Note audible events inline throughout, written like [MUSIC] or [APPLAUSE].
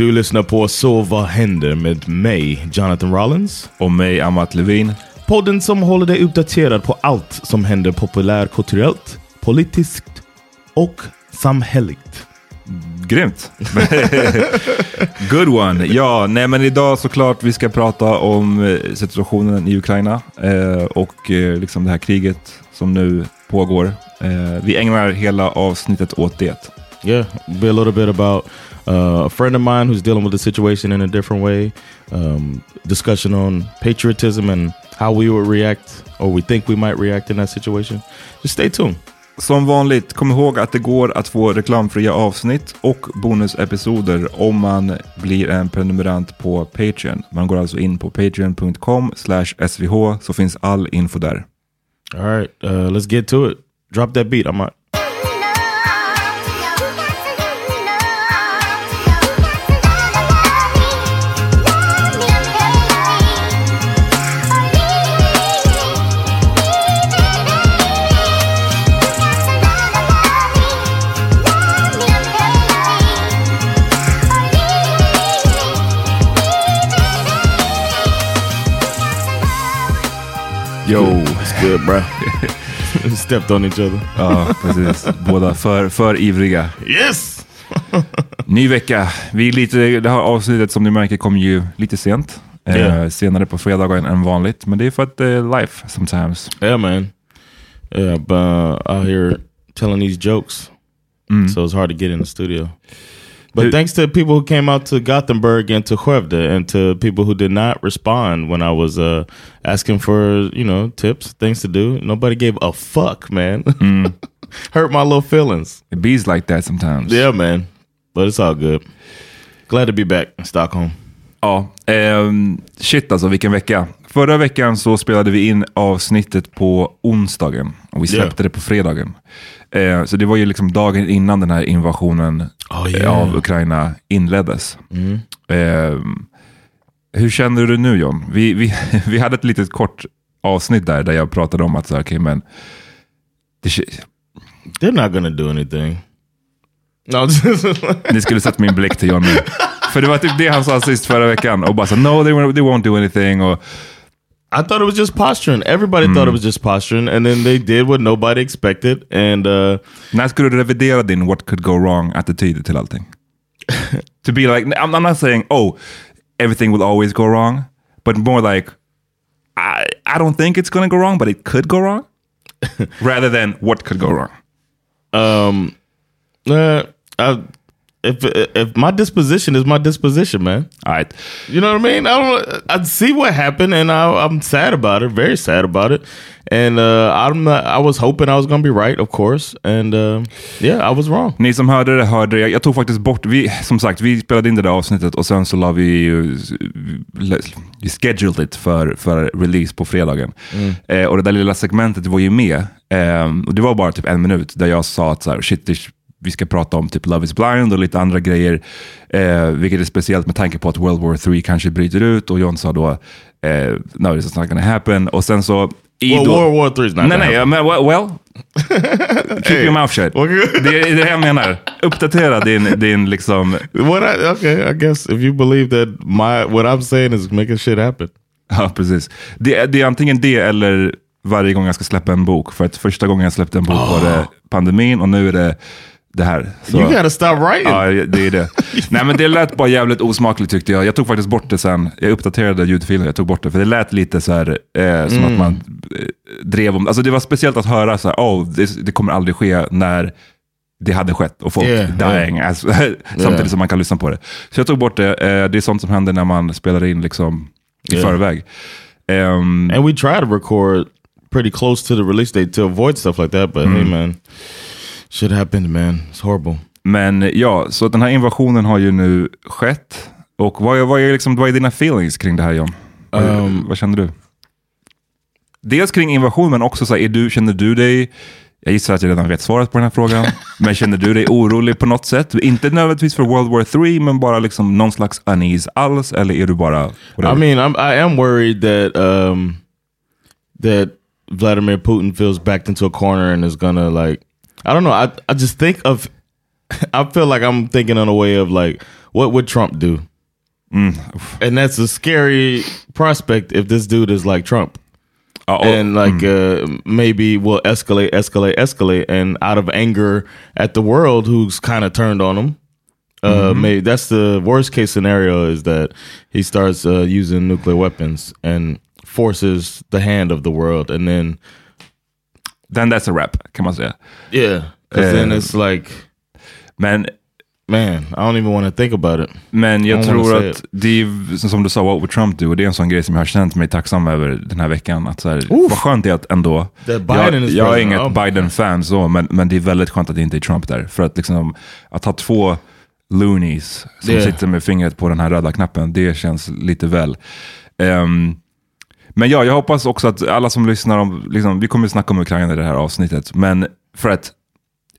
Du lyssnar på Så vad händer med mig, Jonathan Rollins. Och mig, Amat Levin. Podden som håller dig uppdaterad på allt som händer populärkulturellt, politiskt och samhälleligt. Grymt! [LAUGHS] Good one! Ja, nej men idag såklart vi ska prata om eh, situationen i Ukraina eh, och eh, liksom det här kriget som nu pågår. Eh, vi ägnar hela avsnittet åt det. Yeah, be a little bit about uh, a friend of mine who's dealing with the situation in a different way. Um, discussion on patriotism and how we would react or we think we might react in that situation. Just stay tuned. Som vanligt, kom ihåg att det går att få reklamfria avsnitt och bonusepisoder om man blir en prenumerant på Patreon. Man går alltså in på patreon.com svh så finns all info där. All right, uh, let's get to it. Drop that beat. I'm out. Yo! It's good, bro. [LAUGHS] Stepped on each other. Ja, precis. Båda för, för ivriga. Yes! [LAUGHS] Ny vecka. Vi är lite, det här avsnittet som ni märker kom ju lite sent. Eh, Yeah. senare på fredagen än vanligt. Men det är för att det är life sometimes. Yeah, man. Yeah, but uh, out here telling these jokes, so it's hard to get in the studio. But Who- thanks to people who came out to Gothenburg and to Skövde, and to people who did not respond when I was uh, asking for you know tips, things to do. Nobody gave a fuck, man. [LAUGHS] Hurt my little feelings. It bees like that sometimes. Yeah, man. But it's all good. Glad to be back in Stockholm. Ja, ehm, shit alltså vilken vecka. Förra veckan så spelade vi in avsnittet på onsdagen och vi släppte det på fredagen. Eh, så det var ju liksom dagen innan den här invasionen Oh, eh, yeah. av Ukraina inleddes. Ehm, hur känner du nu John? Vi, vi, [LAUGHS] vi hade ett litet kort avsnitt där, där jag pratade om att så här, okej, men det, They're not gonna do anything. [LAUGHS] No, Ni skulle sett min blick till John nu. För det var typ det han sa sist förra veckan. Och bara så, no they, won't- they won't do anything. Och, I thought it was just posturing. Everybody thought it was just posturing, and then they did what nobody expected. And uh, när skulle du revidera din what could go wrong-attityd till allting? [LAUGHS] to be like, I'm, I'm not saying, oh, everything will always go wrong. But more like, I, I don't think it's gonna go wrong, but it could go wrong. [LAUGHS] Rather than what could go wrong. um, uh, I, if if my disposition is my disposition, man, All right. you know what I mean. I don't. I see what happened, and I, I'm sad about it. Very sad about it. And uh, I'm not, I was hoping I was gonna be right, of course. And uh, yeah, I was wrong. Ni som hörde det hörde det. Jag tog faktiskt bort, vi, som sagt, vi spelade in det där avsnittet och sen så la vi ju, vi scheduled it för, för release på fredagen. Eh, och det där lilla segmentet var ju med. Eh, och det var bara typ en minut där jag sa att så här, shit, det, vi ska prata om typ Love is blind och lite andra grejer. Eh, vilket är speciellt med tanke på att World War 3 kanske bryter ut och John sa då, eh, no it's not gonna happen. Och sen så... i Well, då- World War Three is not. Nej, gonna nej, happen. men well, well [LAUGHS] keep your mouth shut. Det är det jag menar. Uppdatera din, din liksom... What I, okay, I guess if you believe that my what I'm saying is making shit happen. Ja, precis. Det, är- det är antingen det eller varje gång jag ska släppa en bok. För att första gången jag släppte en bok var det pandemin och nu är det det här. Så, You gotta stop writing. Ja, det är det. [LAUGHS] Nej, men det lät bara jävligt osmakligt tyckte jag. Jag tog faktiskt bort det sen. Jag uppdaterade ljudfilen, jag tog bort det. För det lät lite så här, eh, som att man eh, drev om... Alltså det var speciellt att höra så här, oh, det, det kommer aldrig ske när det hade skett och folk Yeah, dying. [LAUGHS] Alltså, samtidigt som man kan lyssna på det. Så jag tog bort det. Eh, det är sånt som händer när man spelar in liksom i Yeah. förväg. Ehm, And we try to record pretty close to the release date to avoid stuff like that. But hey, man, shit happened, man. It's horrible. Men ja, så den här invasionen har ju nu skett. Och vad är, vad är, liksom, vad är dina feelings kring det här John? Vad, Um, vad känner du? Dels kring invasionen, men också så här, är du, känner du dig, jag gissar att jag redan vet svaret på den här frågan, [LAUGHS] men känner du dig orolig på något sätt? Inte nödvändigtvis för World War 3, men bara liksom någon slags unease alls, eller är du bara... I whatever? mean, I'm, I am worried that um, that Vladimir Putin feels backed into a corner and is gonna like, I don't know. I I just think of [LAUGHS] I feel like I'm thinking in a way of like, what would Trump do? Mm. And that's a scary prospect if this dude is like Trump. Ja, och- and like uh, maybe will escalate, escalate, escalate, and out of anger at the world who's kind of turned on him. Uh, maybe that's the worst case scenario is that he starts uh, using nuclear weapons and forces the hand of the world, and then then that's a wrap kan man säga. yeah, because then Uh, it's like Men, man, I don't even want to think about it. men jag tror att det är, som du sa, what would Trump do? Och det är en sån grej som jag har känt mig tacksam över den här veckan. Att så här, vad skönt det är att ändå, jag, jag är inget Oh Biden-fan så, men, men det är väldigt skönt att det inte är Trump där. För att liksom, att ha två loonies som Det- sitter med fingret på den här röda knappen, det känns lite väl. Ehm, men ja, jag hoppas också att alla som lyssnar, om, liksom, vi kommer att snacka om Ukraina i det här avsnittet, men för att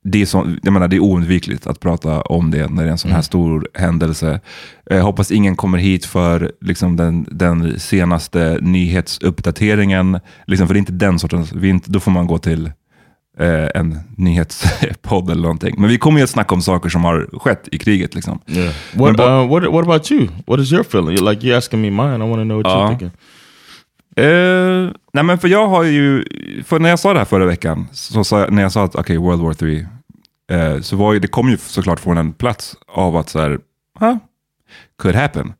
det är, så, jag menar, det är oundvikligt att prata om det när det är en sån här stor händelse. Jag hoppas ingen kommer hit för liksom, den, den senaste nyhetsuppdateringen. Liksom, för det är inte den sortens, vi inte, då får man gå till eh, en nyhetspodd eller någonting. Men vi kommer ju att snacka om saker som har skett i kriget. Liksom. Yeah. What uh, what what about you? What is your feeling? You're like you're asking me mine. I want to know what you're Ja. thinking. Uh, nej men för jag har ju, för när jag sa det här förra veckan, så sa jag, när jag sa att okay, World War 3, uh, eh, så var ju, det kom ju såklart från en plats av att så här, huh, could happen.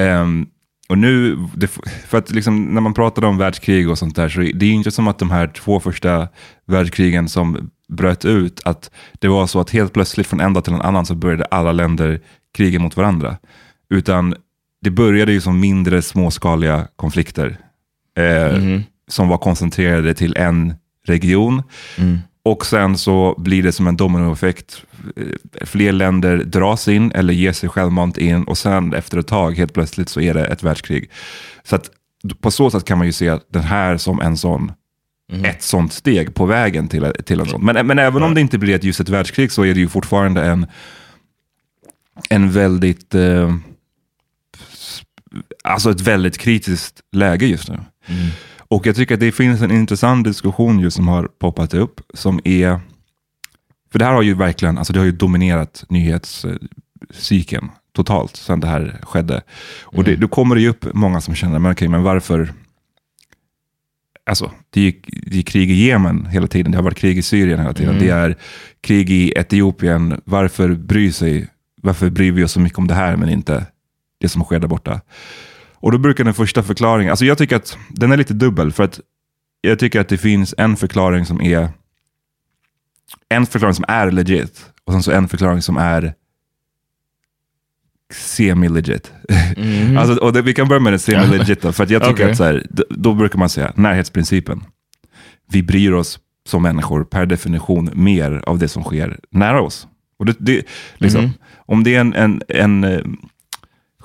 Um, och nu, det, för att liksom, när man pratar om världskrig och sånt där, så det är ju inte som att de här två första världskrigen som bröt ut, att det var så att helt plötsligt från en dag till en annan så började alla länder kriga mot varandra. Utan det började ju som mindre småskaliga konflikter eh, som var koncentrerade till en region. Och sen så blir det som en dominoeffekt. Eh, Fler länder dras in eller ger sig självmant in och sen efter ett tag helt plötsligt så är det ett världskrig. Så att på så sätt kan man ju se den här som en sån ett sånt steg på vägen till, till en sån. Men, men även om det inte blir ett, just ett världskrig så är det ju fortfarande en, en väldigt, eh, alltså ett väldigt kritiskt läge just nu. Och jag tycker att det finns en intressant diskussion just som har poppat upp, som är, för det här har ju verkligen, alltså det har ju dominerat nyhetscykeln totalt sedan det här skedde. Och det, då kommer det ju upp många som känner, men okej, men varför, alltså det är, det är krig i Jemen hela tiden, det har varit krig i Syrien hela tiden, det är krig i Etiopien, varför bryr sig, varför bryr vi oss så mycket om det här men inte det som sker där borta? Och då brukar den första förklaringen, alltså jag tycker att den är lite dubbel, för att jag tycker att det finns en förklaring som är en förklaring som är legit och sen så en förklaring som är semi-legit. [LAUGHS] alltså, och det, vi kan börja med den semi-legit för att jag tycker Okej. att så här, då brukar man säga närhetsprincipen. Vi bryr oss som människor per definition mer av det som sker nära oss. Och det, det, liksom, Om det är en, en, en eh,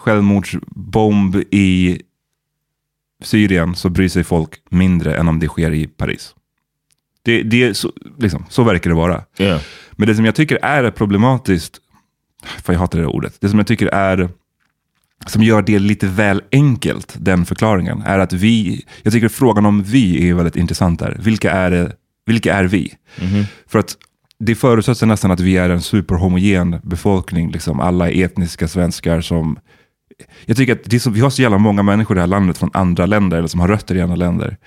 självmordsbomb i Syrien så bryr sig folk mindre än om det sker i Paris. Det, det är så, liksom, så verkar det vara. Yeah. Men det som jag tycker är problematiskt, för jag hatar det ordet, det som jag tycker är som gör det lite väl enkelt, den förklaringen, är att vi, jag tycker frågan om vi är väldigt intressant där. Vilka är, det, vilka är vi? För att det förutsätts nästan att vi är en superhomogen befolkning, liksom alla etniska svenskar som jag tycker att så, vi har så jävla många människor i det här landet från andra länder, eller som har rötter i andra länder.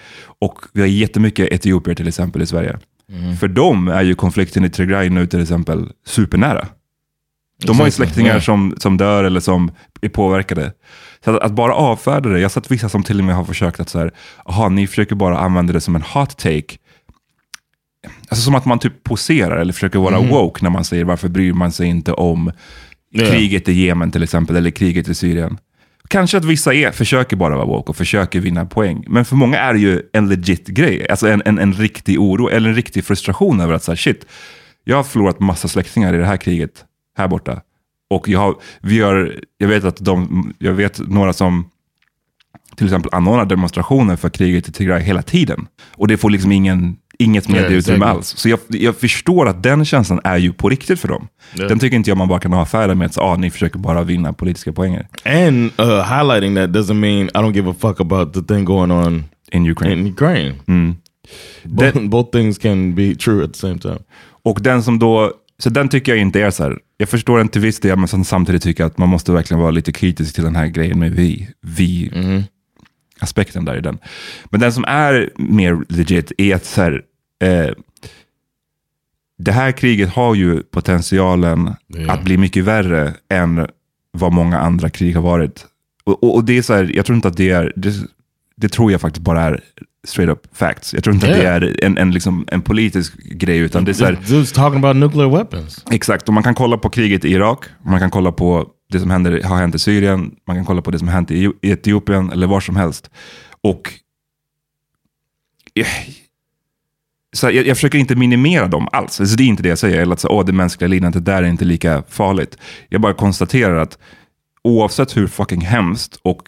Och vi har jättemycket etiopier till exempel i Sverige. För dem är ju konflikten i Tigray nu till exempel supernära. De har ju släktingar som, som dör eller som är påverkade. Så att, att bara avfärda det, jag har sett vissa som till och med har försökt att så här, aha, ni försöker bara använda det som en hot take. Alltså som att man typ poserar eller försöker vara woke när man säger varför bryr man sig inte om Yeah. kriget i Jemen till exempel, eller kriget i Syrien. Kanske att vissa är, försöker bara vara woke och försöker vinna poäng. Men för många är det ju en legit grej. Alltså en, en, en riktig oro eller en riktig frustration över att säga shit, jag har förlorat massa släktingar i det här kriget här borta. Och jag, har, vi har, jag, vet att de, jag vet några som till exempel anordnar demonstrationer för kriget i Tigray hela tiden. Och det får liksom ingen, inget medieutrymme alls. Så jag, jag förstår att den känslan är ju på riktigt för dem. Ja. Den tycker inte jag man bara kan avfärda med att ah, ni försöker bara vinna politiska poänger. And uh, highlighting that doesn't mean I don't give a fuck about the thing going on In Ukraine. in Ukraine. Mm. Both, [LAUGHS] both things can be true at the same time. Och den som då så den tycker jag inte är så här. Jag förstår den till viss del, men samtidigt tycker jag att man måste verkligen vara lite kritisk till den här grejen med vi. Vi aspekten där i den. Men den som är mer legit är att så här, eh, det här kriget har ju potentialen Ja. att bli mycket värre än vad många andra krig har varit. Och, och, och det är så här, jag tror inte att det är, det, det tror jag faktiskt bara är straight up facts. Jag tror inte att det är en, en, liksom, en politisk grej, utan det är så här, Dude's talking about nuclear weapons. Exakt, och man kan kolla på kriget i Irak, man kan kolla på det som händer, har hänt i Syrien, man kan kolla på det som har hänt i Etiopien eller var som helst. Och så jag, jag försöker inte minimera dem alls. Alltså, det är inte det jag säger, eller att så, Åh, det mänskliga lidandet där är inte lika farligt. Jag bara konstaterar att oavsett hur fucking hemskt och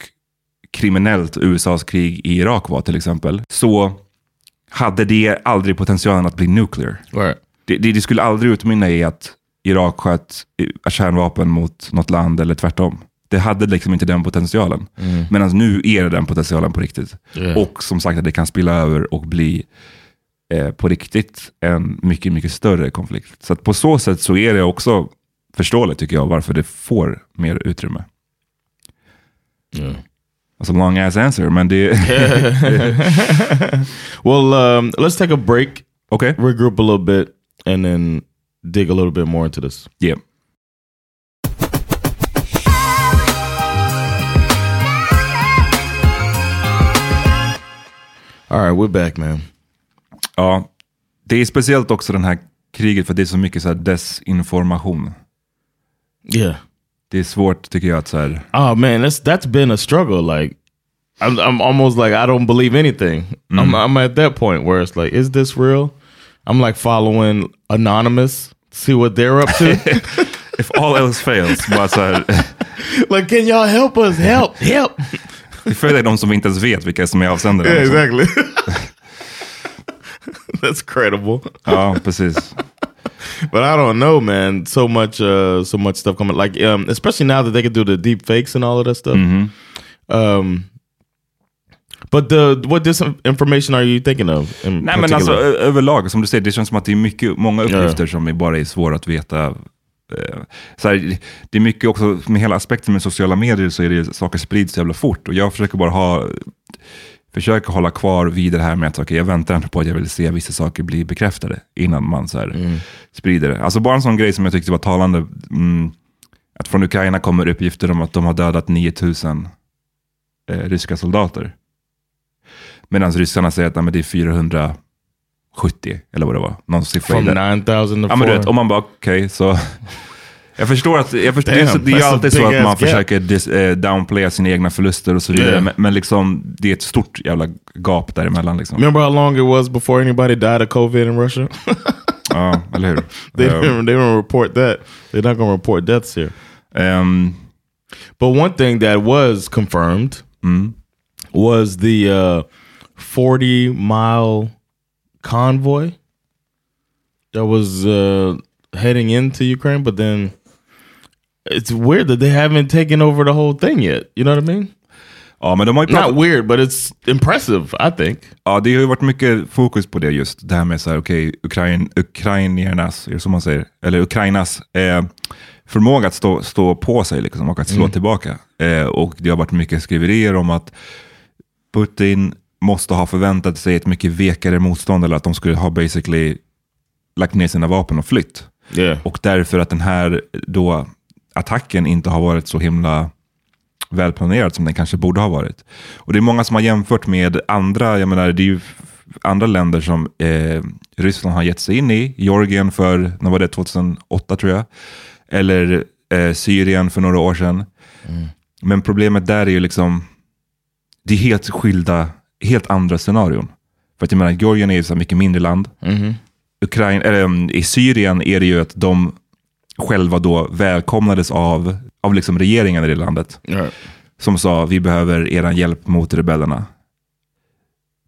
kriminellt USAs krig i Irak var till exempel, så hade det aldrig potentialen att bli nuclear Right. det, det, det skulle aldrig utmynna i att Irak sköt eh, kärnvapen mot något land eller tvärtom. Det hade liksom inte den potentialen. Medan nu är det den potentialen på riktigt. Yeah. Och som sagt att det kan spilla över och bli eh, på riktigt en mycket, mycket större konflikt. Så på så sätt så är det också förståeligt tycker jag varför det får mer utrymme. Yeah. Alltså long ass answer, men det... [LAUGHS] Well, um, let's take a break, Okej, regroup a little bit, and then dig a little bit more into this. yeah. All right, we're back, man. Ja, det är speciellt också den här kriget för det är så mycket så här desinformation. Yeah. Det är svårt tycker jag att så här, Oh man, that's that's been a struggle. Like, I'm I'm almost like I don't believe anything. Mm. I'm I'm at that point where it's like, is this real? I'm like following anonymous, see what they're up to. [LAUGHS] if all else fails, bara så här, like, can y'all help us? Help, help. vi följer de som vi inte ens vet vilka som är avsändare. yeah, exactly. [LAUGHS] [LAUGHS] that's credible. Ja, precis. But I don't know, man. So much, uh, so much stuff coming. Like, um, especially now that they can do the deep fakes and all of that stuff. Um, but the what disinformation are you thinking of? Nej men alltså particular? överlag, som du säger, det känns som att det är mycket, många uppgifter som är bara är svåra att veta. Eh, Så här, det är mycket också, med hela aspekten med sociala medier så är det saker sprids så jävla fort. Och jag försöker bara ha, försöker hålla kvar vid det här med att okay, jag väntar inte på att jag vill se vissa saker bli bekräftade innan man så här, sprider det. Alltså bara en sån grej som jag tyckte var talande, mm, att från Ukraina kommer uppgifter om att de har dödat 9000 eh, ryska soldater. Medan ryssarna säger att nej, men det är 470, eller vad det var. Någon siffra from i det. 9000 to Ja, men du vet, 4. om man bara, okej, så... Jag förstår att, jag förstår, Damn, det, är det är alltid så att man försöker dis, eh, downplaya sina egna förluster och så vidare. Yeah. Men, men liksom, det är ett stort jävla gap däremellan. Liksom. Remember how long it was before anybody died of COVID in Russia? [LAUGHS] Ja, eller hur? [LAUGHS] they Ja. didn't. They didn't report that. They're not going to report deaths here. Ehm, But one thing that was confirmed mm. was the uh, 40 mile convoy that was uh, heading into Ukraine, but then it's weird that they haven't taken over the whole thing yet. You know what I mean? Ja, men de har ju pratat, Not weird, but it's impressive, I think. ja, det har ju varit mycket fokus på det just. Det här med så här, okej, Ukrain, ukrainiernas, är det så man säger? Eller Ukrainas eh, förmåga att stå, stå på sig liksom, och att slå tillbaka. Eh, och det har varit mycket skriverier om att Putin måste ha förväntat sig ett mycket vekare motstånd eller att de skulle ha basically lagt ner sina vapen och flytt. Yeah. Och därför att den här då attacken inte har varit så himla välplanerad som den kanske borde ha varit. Och det är många som har jämfört med andra, jag menar det är ju andra länder som eh, Ryssland har gett sig in i. Georgien för, när var det, 2008 tror jag. Eller eh, Syrien för några år sedan. Men problemet där är ju liksom, det är helt skilda, helt andra scenarion. För att jag menar, Georgien är ju så mycket mindre land. Ukraina, eller, I Syrien är det ju att de själva då välkomnades av, av liksom regeringen i det landet. Right. Som sa, vi behöver er hjälp mot rebellerna.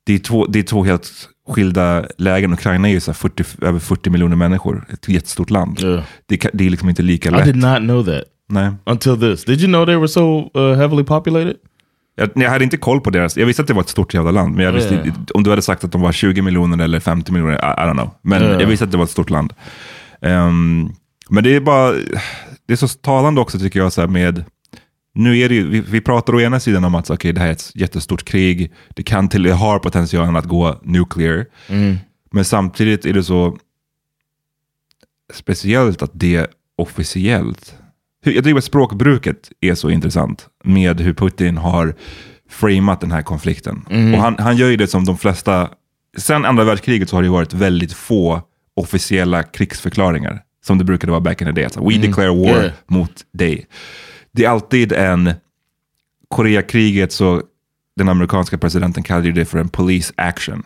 Det är två, det är två helt skilda lägen. Ukraina är ju så här 40, över 40 miljoner människor. Ett jättestort land. Yeah. Det, det är liksom inte lika I lätt. did not know that Nej. until this. Did you know they were so uh, heavily populated? Jag, jag hade inte koll på deras, jag visste att det var ett stort jävla land, men jag visste, Ja. om du hade sagt att de var 20 miljoner eller 50 miljoner, I, I don't know. Men Ja. jag visste att det var ett stort land. Ehm, men det är bara, det är så talande också tycker jag så här med, nu är det ju, vi, vi pratar å ena sidan om att okay, det här är ett jättestort krig, det kan till, det har potentialen att gå nuclear. Men samtidigt är det så speciellt att det officiellt, jag tycker att språkbruket är så intressant med hur Putin har framat den här konflikten. Och han, han gör ju det som de flesta, sen andra världskriget så har det ju varit väldigt få officiella krigsförklaringar. Som det brukade vara back in the day. Alltså, We declare war Yeah. mot dig. Det är alltid en, Koreakriget så den amerikanska presidenten kallade ju det för en police action.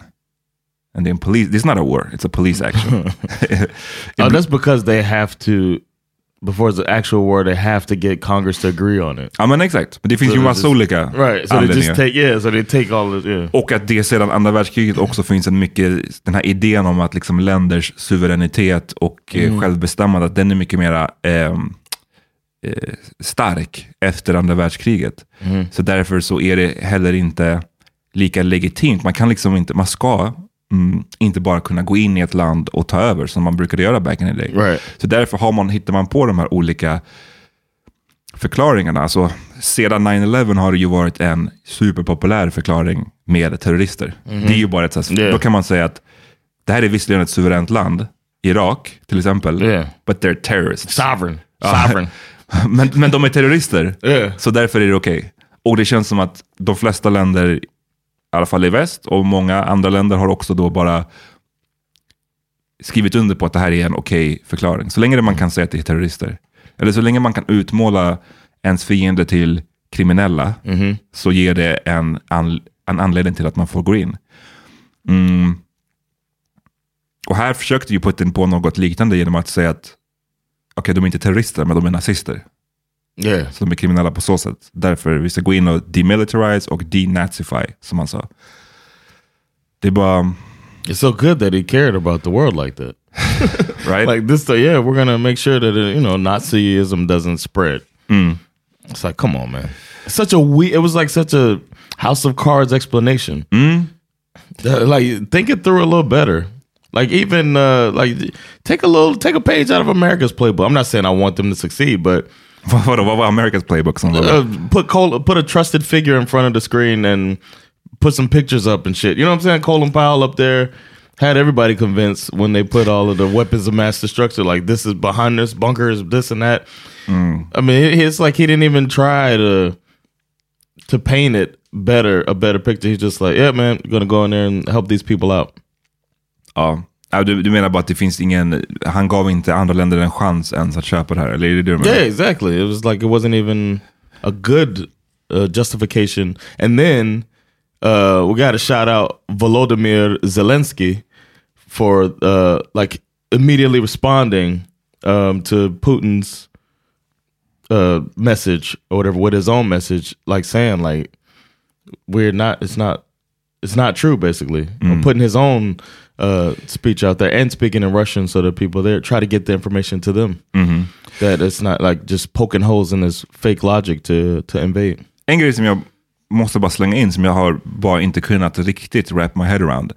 And det är en police, it's not a war, it's a police action. [LAUGHS] Oh, that's because they have to, before it's an actual war, they have to get Congress to agree on it. ja men exakt, men det finns So ju massa olika Right. So they anledningar. just take, yeah, so they take all the, yeah. Och att det sedan andra världskriget också finns en mycket, den här idén om att liksom länders suveränitet och mm. självbestämmande, att den är mycket mera ehm, eh, stark efter andra världskriget. Så därför så är det heller inte lika legitimt. Man kan liksom inte, man ska mm, inte bara kunna gå in i ett land och ta över som man brukade göra back in the day. Right. Så därför har man, hittar man på de här olika förklaringarna. Alltså, sedan 9-11 har det ju varit en superpopulär förklaring med terrorister. Det är ju bara ett, så här- Yeah. Då kan man säga att det här är visserligen ett suveränt land, Irak till exempel, Yeah. but they're terrorists. Sovereign. Sovereign. [LAUGHS] men, men de är terrorister, Yeah. så därför är det okej. Och det känns som att de flesta länder, i alla fall i väst, och många andra länder har också då bara skrivit under på att det här är en okej förklaring. Så länge man kan säga att det är terrorister, eller så länge man kan utmåla ens fiende till kriminella, så ger det en, an, en anledning till att man får gå in. Mm. Och här försökte ju Putin på något liknande genom att säga att okej, de är inte terrorister, men de är nazister. Yeah. De är kriminella på så sätt. Därför vi ska gå in och demilitarize och denazify, som han sa. Det är bara, It's so good that he cared about the world like that. [LAUGHS] right? Like this, yeah, we're gonna make sure that you know Nazism doesn't spread. It's like, come on, man. Such a we. It was like such a House of Cards explanation. Uh, like, think it through a little better. Like, even uh, like, take a little, take a page out of America's playbook. I'm not saying I want them to succeed, but [LAUGHS] Vad var America's playbooks var uh, put Col- put a trusted figure in front of the screen and put some pictures up and shit. You know what I'm saying? Colin Powell up there had everybody convinced when they put all of the weapons of mass destruction, like this is behind this bunker is this and that. I mean, it's like he didn't even try to to paint it better, a better picture. He's just like, yeah, man, gonna go in there and help these people out. Ja. Du, du menar bara att det finns ingen, han gav inte andra länder en chans ens att köpa det här? Eller är det det du menar? Yeah, exactly. It was like it wasn't even a good uh, justification. And then uh, we got to shout out Volodymyr Zelensky for uh, like immediately responding um, to Putin's uh, message or whatever with his own message, like saying like we're not. It's not. It's not true. Basically, Or putting his own uh, speech out there and speaking in Russian so that people there try to get the information to them that it's not like just poking holes in his fake logic to to invade. En grej som jag måste bara slänga in, som jag har bara inte kunnat riktigt wrap my head around.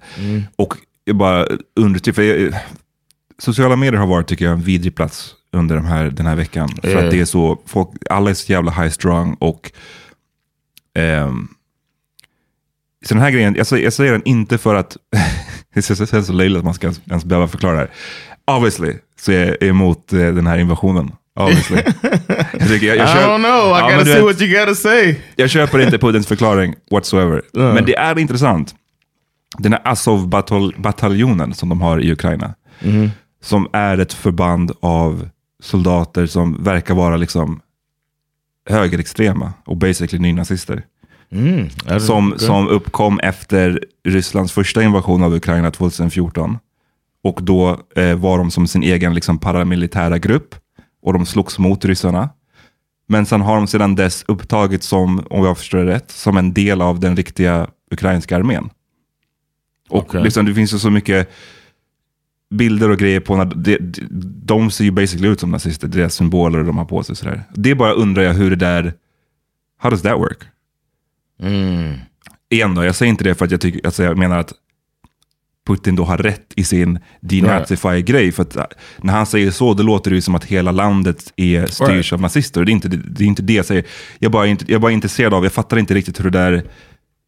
Och jag bara undrar, för jag, sociala medier har varit, tycker jag, en vidrig plats under de här, den här veckan. För Yeah. att det är så, folk, alla är så jävla high strong och ehm, så den här grejen, jag säger, jag säger den inte för att, [LAUGHS] det känns så löjligt att man ska ens behöva förklara det här. Obviously så är jag emot eh, den här invasionen. Obviously. [LAUGHS] jag, tycker, jag, jag I kör- don't know. I Ja, gotta see vet- what you gotta say. jag köper inte Pudins förklaring whatsoever. Ja. Men det är intressant. Den här Azov-bataljonen som de har i Ukraina. Som är ett förband av soldater som verkar vara liksom högerextrema och basically nynazister. Didn't- Som, okay. som uppkom efter Rysslands första invasion av Ukraina 2014. Och då eh, var de som sin egen liksom, paramilitära grupp och de slogs mot ryssarna. Men sen har de sedan dess upptagits som, om jag förstår det rätt, som en del av den riktiga ukrainska armén. Och Okej. liksom, det finns ju så mycket bilder och grejer på när de, de, de ser ju basically ut som nazister, deras symboler de har på sig. Sådär. Det är bara undrar jag hur det där, how does that work? Mm. igen då, jag säger inte det för att jag, tycker, alltså jag menar att Putin då har rätt i sin denazify-grej. För att äh, när han säger så, då låter det ju som att hela landet är styrs Right. av nazister. Det är, inte, det är inte det jag säger. Jag bara, jag är bara intresserad av, jag fattar inte riktigt hur det där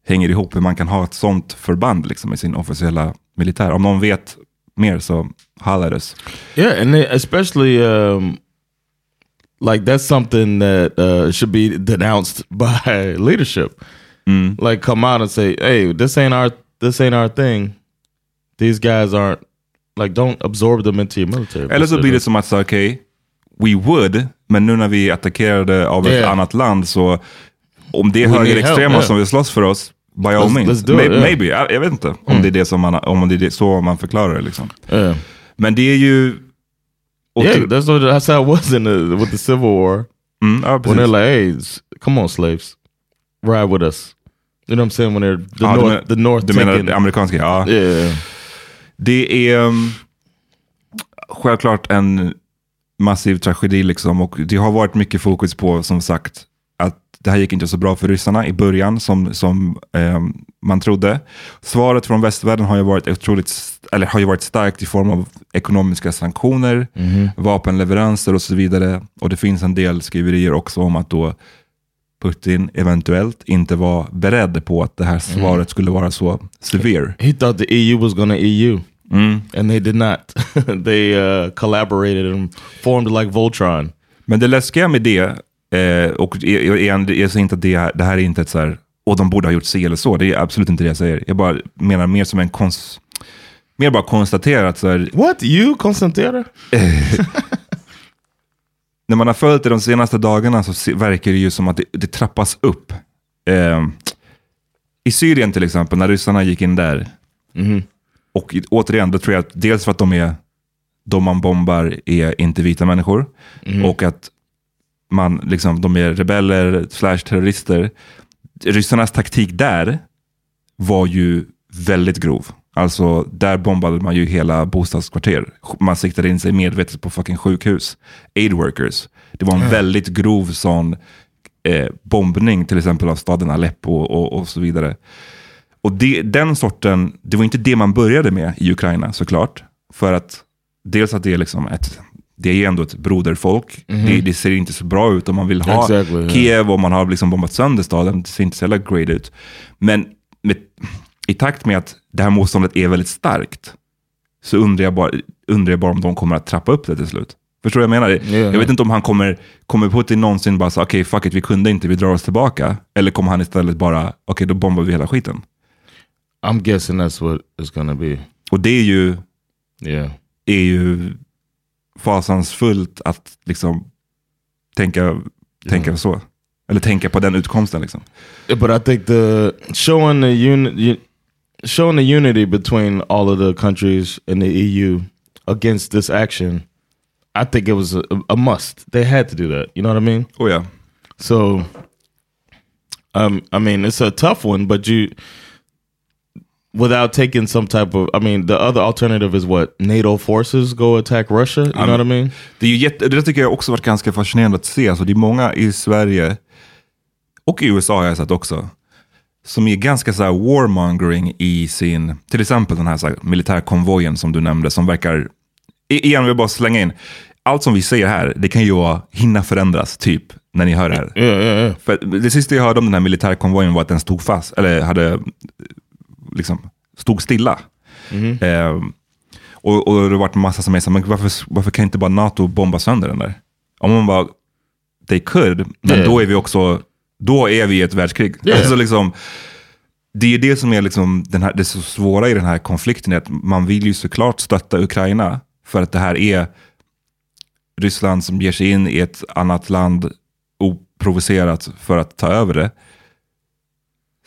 hänger ihop, hur man kan ha ett sånt förband liksom, i sin officiella militär. Om någon vet mer så holla at us. Yeah, and especially um, like that's something that uh, should be denounced [LAUGHS] by leadership. Like come out and say, "Hey, this ain't our this ain't our thing. These guys aren't like don't absorb them into your military." Eller så blir det som att, så, okej, we would, men nu när vi attackerade av ett Yeah. annat land så, om det är högerextrema yeah. som vill slåss för oss, by all Let's- means. let's it, May- yeah. Mm. Maybe, jag, vet inte om det är det som man, om det är så man förklarar det. Liksom. yeah, Men det är ju... yeah, that's what that's how it was in the with the Civil War mm, ja, when they're like, "Hey, come on, slaves, ride with us." You know what I'm saying? When they're the Ja, north, men- the north Du menar det amerikanska? Ja. yeah, Det är um, självklart en massiv tragedi liksom och det har varit mycket fokus på som sagt att det här gick inte så bra för ryssarna i början som, som ehm, man trodde. Svaret från västvärlden har ju varit otroligt, eller har ju varit starkt i form av ekonomiska sanktioner, vapenleveranser och så vidare. Och det finns en del skriverier också om att då Putin eventuellt inte var beredd på att det här svaret skulle vara så severe. he thought the EU was to EU. Mm. and they did not. [LAUGHS] they uh, collaborated and formed like Voltron. Men det läskiga med det, eh, och jag, jag, säger inte att det, här- det här är inte ett så här, och de borde ha gjort si eller så, det är absolut inte det jag säger. Jag bara menar mer som en kons... Mer bara konstatera att så här, What you konstaterar? [LAUGHS] [LAUGHS] när man har följt det de senaste dagarna så verkar det ju som att det, det trappas upp. Eh, I Syrien till exempel, när ryssarna gick in där, och i- återigen, då tror jag att dels för att de är de man bombar är inte vita människor och att man, liksom, de är rebeller slash terrorister. Ryssarnas taktik där var ju väldigt grov. Alltså där bombade man ju hela bostadskvarter. Man siktade in sig medvetet på fucking sjukhus. Aid workers. Det var en väldigt grov sån eh, bombning till exempel av staden Aleppo och, och så vidare. Och det, den sorten, det var inte det man började med i Ukraina såklart. För att dels att det är liksom ett, det är ändå ett broderfolk. Det, det ser inte så bra ut om man vill ha Exactly. Kiev och man har liksom bombat sönder staden. Det ser inte så jävla great ut. Men med, i takt med att det här motståndet är väldigt starkt så undrar jag bara, undrar jag bara om de kommer att trappa upp det till slut. Förstår du vad jag menar? jag vet inte om han kommer, kommer Putin någonsin bara säga okej fuck it, vi kunde inte, vi drar oss tillbaka. Eller kommer han istället bara, okej då bombar vi hela skiten. I'm guessing that's what it's gonna be. Och det är ju, Yeah. är ju fasansfullt att liksom tänka, tänka så. Eller tänka på den utkomsten liksom. Yeah, But I think the showing the unit, showing the unity between all of the countries in the EU against this action, I think it was a, a must. They had to do that. You know what I mean? Oh yeah. So, um, I mean, it's a tough one, but you, without taking some type of, I mean, the other alternative is what NATO forces go attack Russia. You know what I mean? Det, är ju jätte, det tycker jag också varit ganska fascinerande att se. Alltså det är många i Sverige, och i USA har jag sett också, som är ganska så här warmongering i sin, till exempel den här, så här militärkonvojen som du nämnde, som verkar, igen jag bara slänga in, allt som vi säger här, det kan ju hinna förändras, typ, när ni hör det här. Yeah, yeah, yeah. För det sista jag hörde om den här militärkonvojen var att den stod fast, eller hade, liksom, stod stilla. Eh, och, och det varit en massa som är så men varför, varför kan inte bara NATO bomba sönder den där? Om man bara, they could, men då är vi också, då är vi i ett världskrig. Yeah. Alltså liksom, det är det som är liksom den här, det så svåra i den här konflikten, är att man vill ju såklart stötta Ukraina, för att det här är Ryssland som ger sig in i ett annat land oprovocerat för att ta över det.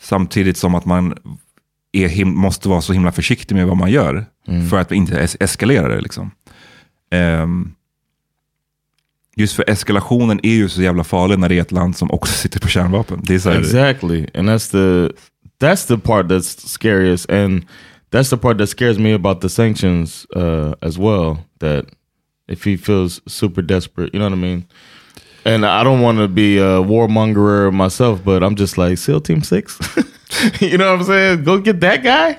Samtidigt som att man är måste vara så himla försiktig med vad man gör för att inte es- eskalera det. Liksom. Ehm, just för eskalationen är ju så jävla farlig när det är ett land som också [LAUGHS] sitter på kärnvapen. Det är så här, Exactly, and that's the that's the part that's scariest, and that's the part that scares me about the sanctions uh, as well. That if he feels super desperate, you know what I mean. And I don't want to be a warmonger myself, but I'm just like SEAL Team Six. [LAUGHS] you know what I'm saying? Go get that guy.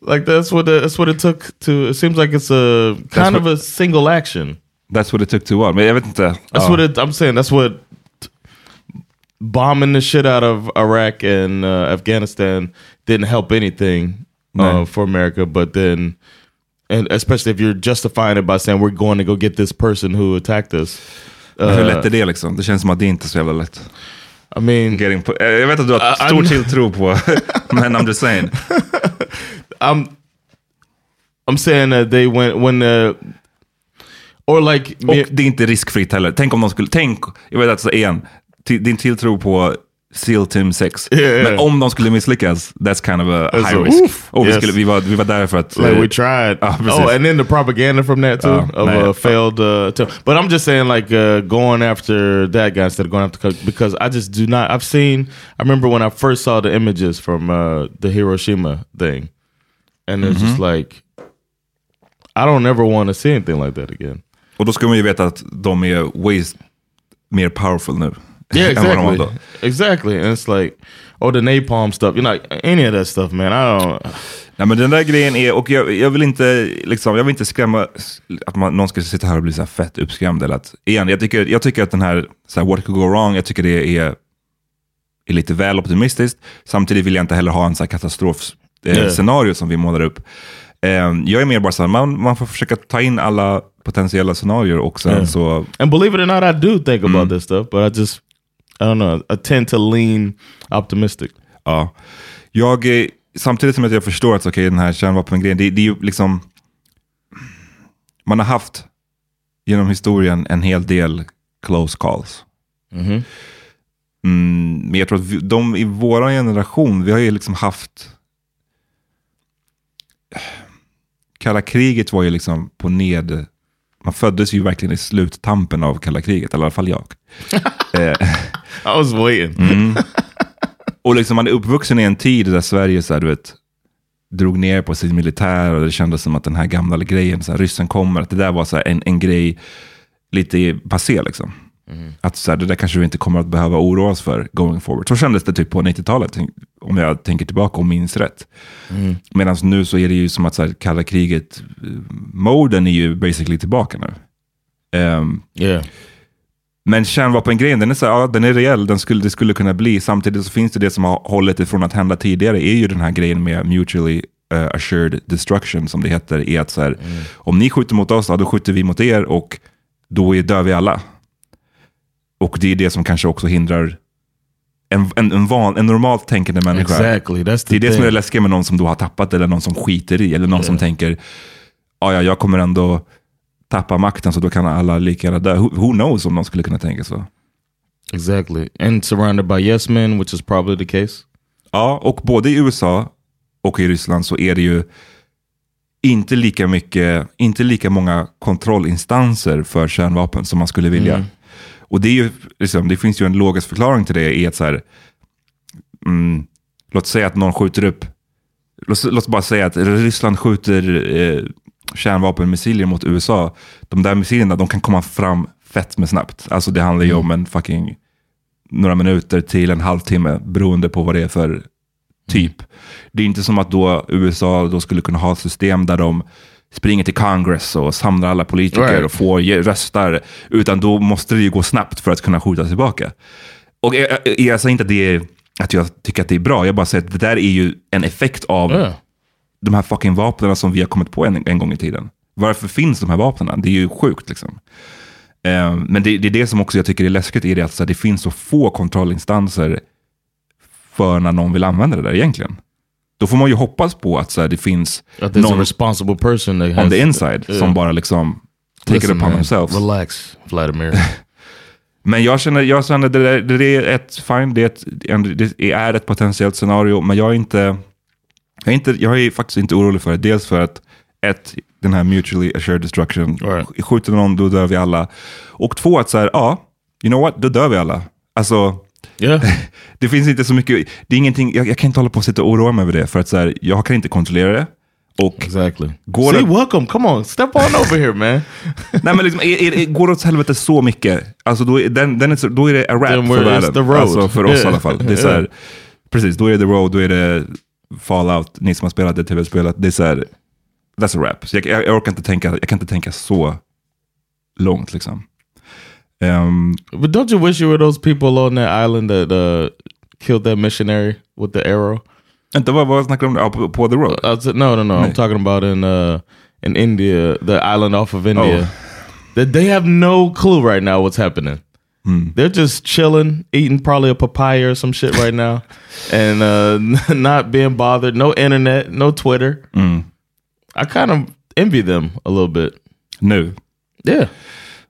Like that's what the, that's what it took to. It seems like it's a kind That's of a single action. That's what it took to what? Men jag vet inte. That's what it, I'm saying. That's what bombing the shit out of Iraq and uh, Afghanistan didn't help anything uh, for America. But then, and especially if you're justifying it by saying we're going to go get this person who attacked us. Men hur Uh, lätt är det liksom? Det känns som att det inte är så jävla lätt. I mean, Getting po- Eh, jag vet att du har I- stor I'm- tilltro på, [LAUGHS] men I'm just saying. I'm I'm saying that they went when uh, or like Och det är inte riskfritt heller. Tänk om de skulle, tänk, jag vet att så igen, din tilltro på SEAL Team 6. Yeah, yeah. Men om de skulle misslyckas, that's kind of a That's high a- risk. oof. Vi, Yes. skulle, vi, var, vi var där för att... like eh, we tried. Ah, oh, and then the propaganda from that too Ah, of nej. a failed. Uh, attempt. But I'm just saying, like uh, going after that guy instead of going after because I just do not. I've seen. I remember when I first saw the images from uh, the Hiroshima thing, and it's just Mm-hmm. like I don't ever want to see anything like that again. Och då ska man ju veta att de är ways mer powerful nu. Yeah, [LAUGHS] exactly, exactly. And it's like, oh, the napalm stuff. You know, any of that stuff, man. I don't. Nej, men den där grejen är, och jag, jag vill inte liksom, jag vill inte skrämma, att man, någon ska sitta här och bli så här fett uppskrämd. Eller att, igen, jag, tycker, jag tycker att den här, så här, what could go wrong, jag tycker det är, är lite väl optimistiskt. Samtidigt vill jag inte heller ha en så här katastrofscenario eh, Yeah. som vi målar upp. Eh, jag är mer bara så här, man, man får försöka ta in alla potentiella scenarier och sen Yeah. så, And believe it or not, I do think Mm. about this stuff, but I just, I don't know, I tend to lean optimistic. ja. Jag, eh, samtidigt som att jag förstår att okay, den här kärnvapengrejen, det, det är ju liksom, man har haft genom historien en hel del close calls. Mhm. Mm, men jag tror att vi, de i vår generation, vi har ju liksom haft... Kalla kriget var ju liksom på ned... Man föddes ju verkligen i sluttampen av kalla kriget, eller i alla fall jag. I was waiting. Mm. [LAUGHS] och liksom man är uppvuxen i en tid där Sverige så här, du vet, drog ner på sin militär och det kändes som att den här gamla grejen, så här, ryssen kommer, att det där var så här, en, en grej lite passé liksom. Att så här, det där kanske vi inte kommer att behöva oroa oss för going forward. Så kändes det typ på 90-talet, tänk- om jag tänker tillbaka och minns rätt. Medan nu så är det ju som att så här, kalla kriget-moden är ju basically tillbaka nu. Ehm, Yeah. men kärnvapengrejen, den är, så, här, ja, den är reell, den skulle, det skulle kunna bli. Samtidigt så finns det det som har hållit ifrån att hända tidigare, är ju den här grejen med mutually uh, assured destruction, som det heter. Är att så här, Om ni skjuter mot oss, ja, då skjuter vi mot er och då är, dör vi alla. Och det är det som kanske också hindrar en, en, en, van, en normalt tänkande människa. Exactly. Det är det som är thing. läskiga med någon som då har tappat eller någon som skiter i. Eller någon som tänker, "Ja, ja, jag kommer ändå tappa makten så då kan alla lika gärna dö. Who, who knows om någon skulle kunna tänka så. Exactly. And surrounded by yes men, which is probably the case. Ja, och både i USA och i Ryssland så är det ju inte lika mycket, inte lika många kontrollinstanser för kärnvapen som man skulle vilja. Och det, är ju, liksom, det finns ju en logisk förklaring till det i att så här, mm, låt säga att någon skjuter upp, låt, låt bara säga att Ryssland skjuter eh, kärnvapenmissiler mot USA. De där missilerna de kan komma fram fett med snabbt. Alltså det handlar ju om en fucking några minuter till en halvtimme beroende på vad det är för typ. Det är inte som att då USA då skulle kunna ha ett system där de springer till Congress och samlar alla politiker Right. och får röstar. Utan då måste det ju gå snabbt för att kunna skjuta tillbaka. Och jag, jag, jag säger inte att, det är, att jag tycker att det är bra. Jag bara säger att det där är ju en effekt av Yeah. de här fucking vapnen som vi har kommit på en, en gång i tiden. Varför finns de här vapnen? Det är ju sjukt liksom. Eh, men det, det är det som också jag tycker är läskigt, är det att det finns så få kontrollinstanser för när någon vill använda det där egentligen. Då får man ju hoppas på att så här, det finns a någon responsible person that on has the inside Yeah. som bara liksom take Listen, it upon man, themselves. Relax, Vladimir. [LAUGHS] Men jag känner, jag känner det, där- det är ett, fine, det är ett, det är ett potentiellt scenario, men jag är inte, jag är, inte, jag är faktiskt inte orolig för det. Dels för att ett, den här mutually assured destruction, Right. skjuter någon då dör vi alla. Och två, att så här, ja, you know what, då dör vi alla. Alltså, yeah. [LAUGHS] det finns inte så mycket, det är ingenting, jag, jag kan inte hålla på och sitta och oroa mig över det, för att så här, jag kan inte kontrollera det. Och Exactly. Går See, det- welcome. Come on, step on over here, man. [LAUGHS] Nej, men liksom, är, är, går det åt helvete så mycket, alltså då, är, den, den är, då är det a wrap för världen. Alltså för oss i Yeah. alla fall. Det är [LAUGHS] så här. Precis, då är det the road, då är det Fallout, ni som har spelat det tv-spelet, det är så här, that's a rap. Så jag, jag, jag orkar inte tänka, jag kan inte tänka så långt liksom. Um, But don't you wish you were those people on that island that uh, killed that missionary with the arrow? inte snackar du om? Ja, på, på The Road? I said, no, no, no. I'm talking about in uh, in India, the island off of India. Oh. That they have no clue right now what's happening. They're just chilling, eating probably a papaya or some shit right now, [LAUGHS] and uh, [LAUGHS] not being bothered. No internet, no Twitter. I kind of envy them a little bit. No. Yeah,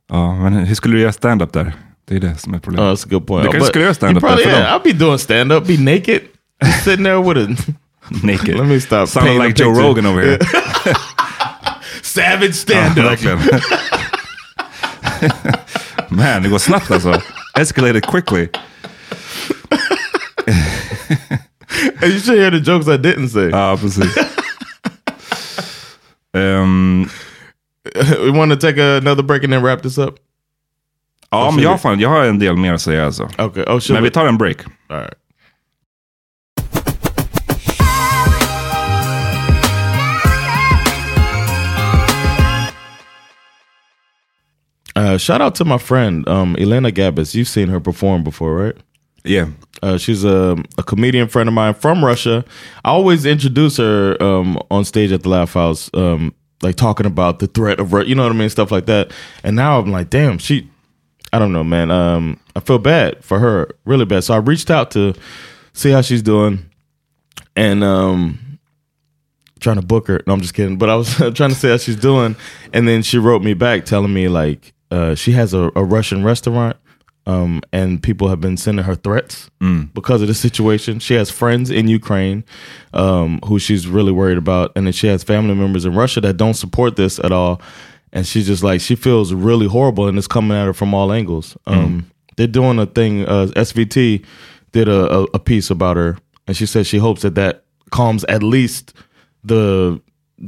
Ja, men hur skulle du göra stand-up där? Det är det som är oh, problemet. that's a good point. Du kanske skulle göra stand-up där för yeah. I'll be doing stand up, be naked, just sitting there with a [LAUGHS] Naked. Let me stop Sound painting like Joe. Rogan over here. [LAUGHS] savage stand up. Verkligen. [LAUGHS] Man, det går snabbt alltså. Escalated quickly. And you should hear the jokes I didn't say. Ja, precis. Ehm, we want to take another break and then wrap this up. ja, men jag har, fan, jag har en del mer att säga alltså. Okay. Oh, Men vi tar en break. All right. Uh, shout out to my friend um, Elena Gabas. You've seen her perform before, right? Yeah. Uh, she's a, a comedian friend of mine from Russia. I always introduce her um, on stage at the Laugh House, um, like talking about the threat of, you know what I mean, stuff like that. And now I'm like, damn, she, I don't know, man. Um, I feel bad for her, really bad. So I reached out to see how she's doing, and um, trying to book her. No, I'm just kidding. But I was [LAUGHS] trying to see how she's doing, and then she wrote me back telling me like uh, she has a, a Russian restaurant, um, and people have been sending her threats because of the situation. She has friends in Ukraine um, who she's really worried about, and then she has family members in Russia that don't support this at all. And she's just like she feels really horrible, and it's coming at her from all angles. Um, They're doing a thing. Uh, SVT did a, a, a piece about her, and she said she hopes that that calms at least the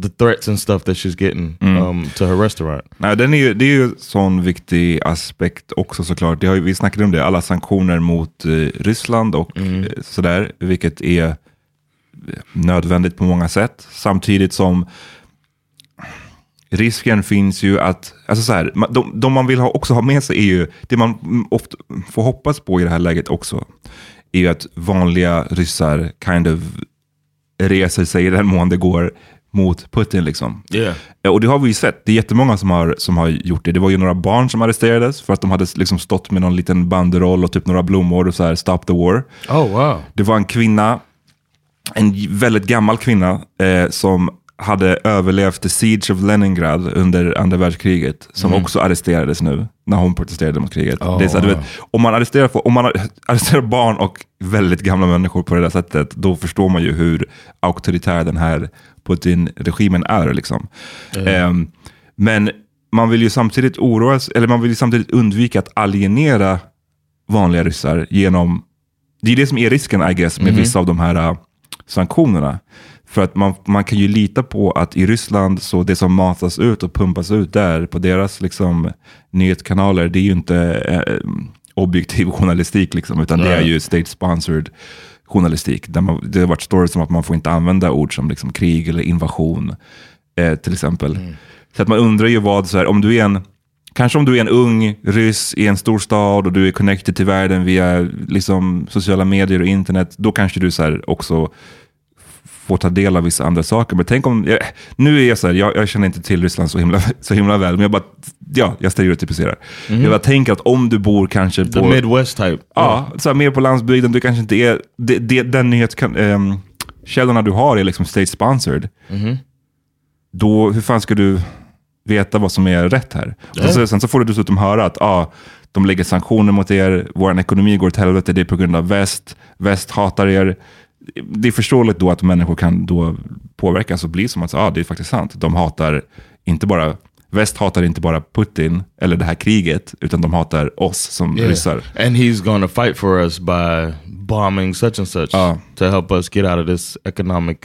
the threats and stuff that she's getting um, to her restaurant. Nej, den är ju, det är ju en sån viktig aspekt också såklart. Det har, vi snackade om det, alla sanktioner mot eh, Ryssland och eh, sådär, vilket är eh, nödvändigt på många sätt. Samtidigt som risken finns ju att, alltså så här, de, de man vill ha, också ha med sig är ju, det man mm, ofta får hoppas på i det här läget också, är ju att vanliga ryssar kind of reser sig i den mån det går mot Putin liksom. Yeah. Ja, Och det har vi ju sett. Det är jättemånga som har, som har gjort det. Det var ju några barn som arresterades för att de hade liksom stått med någon liten banderoll och typ några blommor och så här “Stop the war”. Oh wow. Det var en kvinna, en väldigt gammal kvinna, eh, som hade överlevt the siege of Leningrad under andra världskriget, som också arresterades nu när hon protesterade mot kriget. det är så, du vet, om, man arresterar, folk- om man ar- arresterar barn och väldigt gamla människor på det där sättet, då förstår man ju hur auktoritär den här Putin-regimen är. Liksom. Ehm, men man vill ju samtidigt oroa sig, eller man vill ju samtidigt undvika att alienera vanliga ryssar genom det är det som är risken I guess med vissa av de här äh, sanktionerna. För att man, man kan ju lita på att i Ryssland så det som matas ut och pumpas ut där på deras liksom, nyhetskanaler, det är ju inte eh, objektiv [LAUGHS] journalistik liksom, utan det är Nej. ju state-sponsored journalistik. Där man, det har varit stories om att man får inte använda ord som liksom, krig eller invasion eh, till exempel. Så att man undrar ju vad, så här, om du är en Kanske om du är en ung ryss i en stor stad och du är connected till världen via liksom, sociala medier och internet, då kanske du så här också får ta del av vissa andra saker. Men tänk om, jag, nu är jag så här, jag, jag känner inte till Ryssland så himla, [LAUGHS] så himla väl, men jag bara, ja, jag stereotypiserar. Jag bara tänker att om du bor kanske The på... Midwest type. Ja, så här, mer på landsbygden, du kanske inte är... Det, det, den nyhetskällorna du har är liksom state-sponsored. Då, hur fan ska du veta vad som är rätt här? Och så, sen så får du dessutom höra att ah, de lägger sanktioner mot er, vår ekonomi går åt helvete, det är på grund av väst, väst hatar er. Det är förståeligt då att människor kan då påverkas och bli som att ah, det är faktiskt sant. De hatar inte bara Väst hatar inte bara Putin eller det här kriget, utan de hatar oss som Yeah. ryssar. And he's to fight for us by bombing such and such Ja. to help us get out of this economic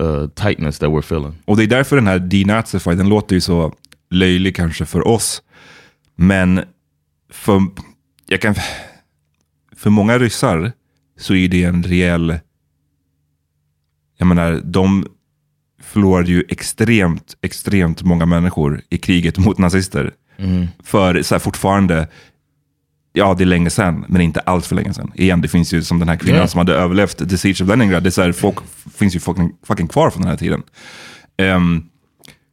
uh, tightness that we're feeling. Och det är därför den här denazify, den låter ju så löjlig kanske för oss. Men för, jag kan, för många ryssar så är det en rejäl jag menar, de förlorade ju extremt, extremt många människor i kriget mot nazister. För så här, fortfarande, ja det är länge sedan, men inte alls för länge sedan. Igen, det finns ju som den här kvinnan Ja. som hade överlevt The Siege of Leningrad. Det är så här, folk finns ju fucking, fucking kvar från den här tiden. Ehm,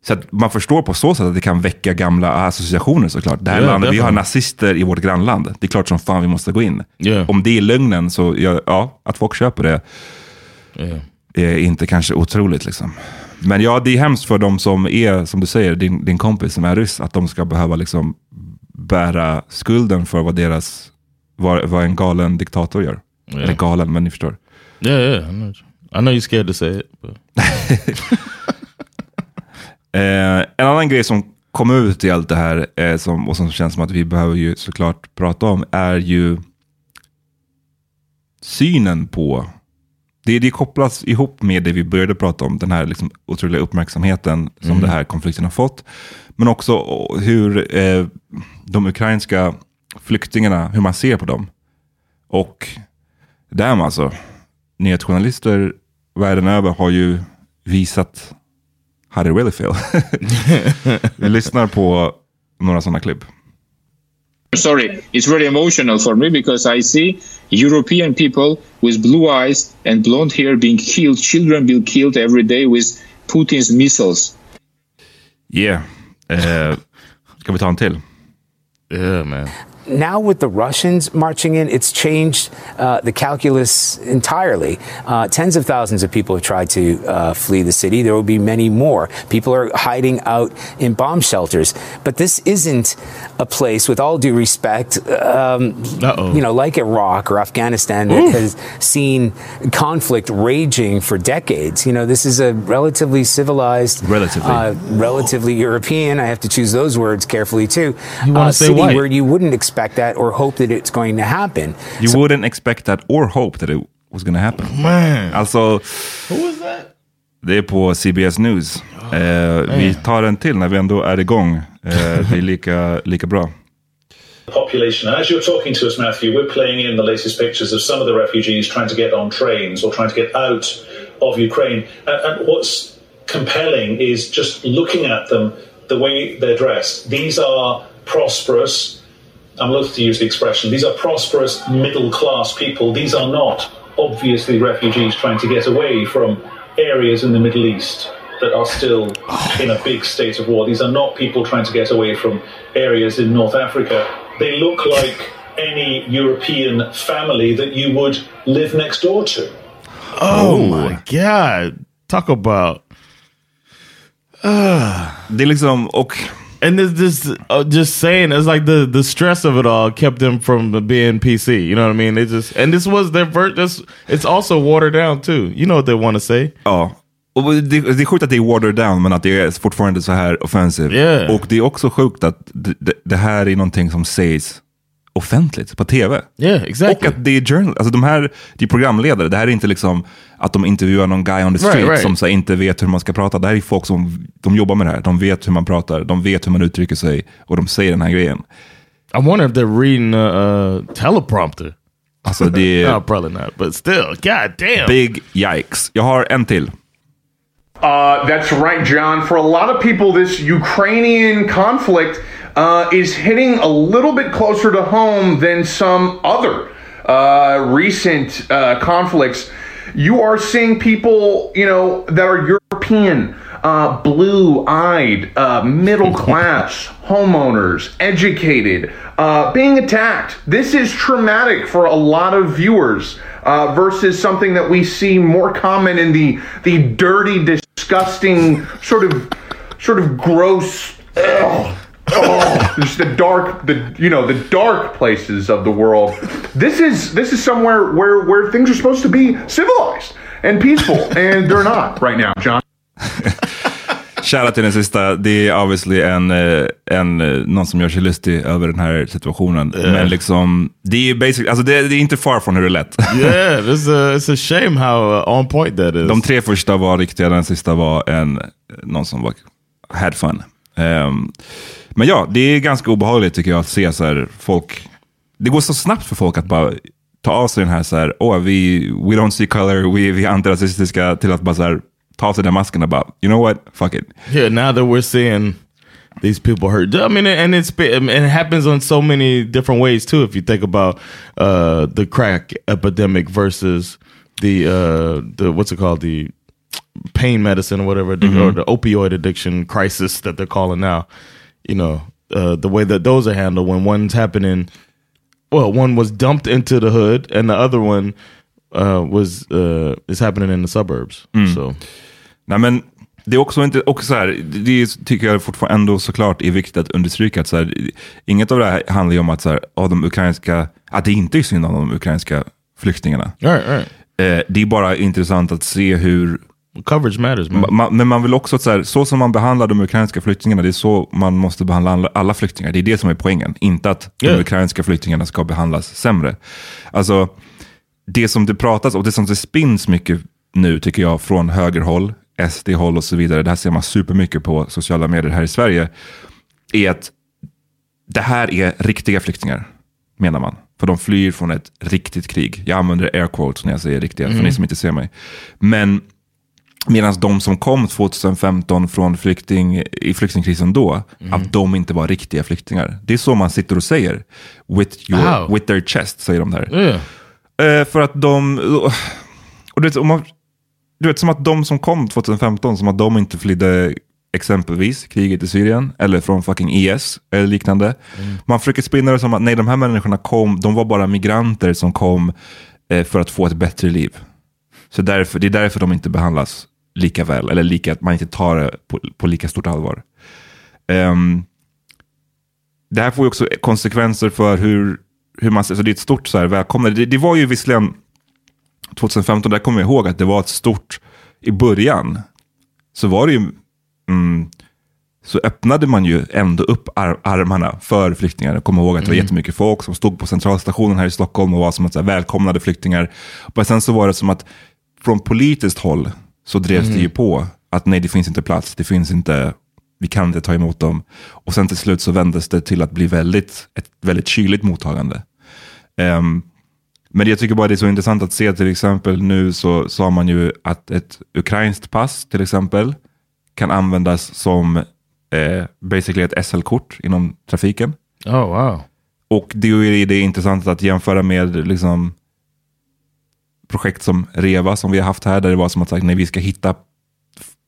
så man förstår på så sätt att det kan väcka gamla associationer såklart. Det här Ja, landet, vi har nazister i vårt grannland. Det är klart som fan vi måste gå in. Ja. Om det är lögnen så, ja, att folk köper det Yeah. Är inte kanske otroligt. Liksom. Men ja, det är hemskt för de som är, som du säger, din, din kompis som är ryss, att de ska behöva liksom bära skulden för vad deras, vad, vad en galen diktator gör. Ja. Eller galen, men ni förstår. Yeah, yeah. I know, I know you're scared to say it, but Eh, en annan grej som kom ut i allt det här, eh, som, och som känns som att vi behöver ju såklart prata om, är ju synen på... Det, det kopplas ihop med det vi började prata om, den här liksom otroliga uppmärksamheten som den här konflikten har fått. Men också hur eh, de ukrainska flyktingarna, hur man ser på dem. Och damn alltså, nyhetsjournalister världen över har ju visat how they really feel. [LAUGHS] Vi lyssnar på några sådana klipp. Sorry, it's very emotional for me because I see European people with blue eyes and blonde hair being killed, children being killed every day with Putin's missiles. Yeah. Eh, ska vi ta en till? yeah, man. Now with the Russians marching in, it's changed uh, the calculus entirely. Uh, tens of thousands of people have tried to uh, flee the city. There will be many more. People are hiding out in bomb shelters. But this isn't a place, with all due respect, um, you know, like Iraq or Afghanistan that has seen conflict raging for decades. You know, this is a relatively civilized, Relatively. uh, relatively European. I have to choose those words carefully too. You wanna uh, say city white. where you wouldn't expect that or hope that it's going to happen. You wouldn't expect that or hope that it was gonna happen. Man. Alltså, Who was that? det är på CBS News. Eh, vi tar en till när vi ändå är igång. Eh, det är lika, lika bra. population. And as you're talking to us, Matthew, we're playing in the latest pictures of some of the refugees trying to get on trains or trying to get out of Ukraine. And, and what's compelling is just looking at them, the way they're dressed. These are prosperous, I'm loath to use the expression, these are prosperous middle class people. These are not obviously refugees trying to get away from areas in the Middle East that are still in a big state of war. These are not people trying to get away from areas in North Africa. They look like any European family that you would live next door to. Oh, my god! Talk about Det är liksom, och and this this uh, just saying it's like the the stress of it all kept them from being PC. You know what I mean? They just and this was their first. This it's also watered down too. You know what they want to say? Ja. Och det, det är sjukt att det är watered down, men att det är fortfarande så här offensive. Yeah. Och det är också sjukt att det, det här är någonting som sägs offentligt på tv. Yeah, exactly. Och att det är journal, alltså de här, det är programledare. Det här är inte liksom att de intervjuar någon guy on the street Right, right. som så inte vet hur man ska prata. Det här är folk som de jobbar med det här. De vet hur man pratar, de vet hur man uttrycker sig och de säger den här grejen. I wonder if they're reading a uh, teleprompter. Alltså det är [LAUGHS] no, probably not. But still, god damn. big yikes. Jag har en till. Uh, that's right, John. For a lot of people, this Ukrainian conflict uh, is hitting a little bit closer to home than some other uh, recent uh, conflicts. You are seeing people, you know, that are European, uh, blue-eyed, uh, middle-class [LAUGHS] homeowners, educated, uh, being attacked. This is traumatic for a lot of viewers uh, versus something that we see more common in the the dirty, disgusting, sort of sort of gross. ugh, Oh, just the dark, the you know the dark places of the world. This is this is somewhere where where things are supposed to be civilized and peaceful, and they're not right now, John. [LAUGHS] Shoutout till den sista. Det är obviously en, eh, en, eh, någon som gör sig lustig över den här situationen. Men liksom, det är basic, alltså det, det är inte far från hur det är lätt. [LAUGHS] yeah, this a, it's a shame how uh, on point that is. De tre första var riktiga, den sista var en, någon som var, had fun. Ehm, men ja, det är ganska obehagligt tycker jag att se så här, folk, det går så snabbt för folk att bara ta av sig den här, så här oh, vi, we don't see color, we, vi är antirasistiska, till att bara så här, ta av sig den masken och bara, you know what, fuck it. Yeah, now that we're seeing these people hurt. I mean, and it's and it happens on so many different ways too. If you think about uh, the crack epidemic versus the uh, the what's it called the pain medicine or whatever, mm -hmm. or the opioid addiction crisis that they're calling now. You know, uh, the way that those are handled when one's happening. Well, one was dumped into the hood, and the other one uh, was uh, is happening in the suburbs. Mm. So, nej men det är också inte, också så här, det tycker jag fortfarande ändå såklart är viktigt att understryka att så här, inget av det här handlar ju om att, så här, av de ukrainska, att det inte är synd om de ukrainska flyktingarna. Right, right. Eh, det är bara intressant att se hur Coverage matters man. Ma, men man vill också, så, här, så som man behandlar de ukrainska flyktingarna, det är så man måste behandla alla, alla flyktingar. Det är det som är poängen. Inte att yeah. de ukrainska flyktingarna ska behandlas sämre. Alltså, det som det pratas och det som det spins mycket nu tycker jag från högerhåll, SD-håll och så vidare, det här ser man supermycket på sociala medier här i Sverige, är att det här är riktiga flyktingar, menar man. För de flyr från ett riktigt krig. Jag använder air quotes när jag säger riktiga, mm. för ni som inte ser mig. Men medan de som kom 2015 från flykting, i flyktingkrisen då, mm. att de inte var riktiga flyktingar. Det är så man sitter och säger. With, your, with their chest, säger de där. Yeah. Uh, för att de... Och det, man, du vet, som att de som kom 2015, som att de inte flydde exempelvis kriget i Syrien eller från fucking IS eller liknande. Mm. Man försöker spinna det som att nej, de här människorna kom, de var bara migranter som kom eh, för att få ett bättre liv. Så därför, det är därför de inte behandlas lika väl, eller lika, att man inte tar det på, på lika stort allvar. Um, det här får ju också konsekvenser för hur, hur man, så det är ett stort så här, välkomnande. Det, det var ju visserligen 2015, där kommer jag ihåg att det var ett stort, i början så var det ju, mm, så öppnade man ju ändå upp ar armarna för flyktingar. Jag kommer ihåg att det var mm. jättemycket folk som stod på centralstationen här i Stockholm och var som att så här, välkomnade flyktingar. Och sen så var det som att från politiskt håll så drevs mm. det ju på att nej, det finns inte plats, det finns inte, vi kan inte ta emot dem. Och sen till slut så vändes det till att bli väldigt, ett väldigt kyligt mottagande. Um, men jag tycker bara det är så intressant att se till exempel nu så sa man ju att ett ukrainskt pass till exempel kan användas som eh, basically ett SL-kort inom trafiken. Oh, wow. Och det är det intressant att jämföra med liksom, projekt som REVA som vi har haft här, där det var som att nej, vi ska hitta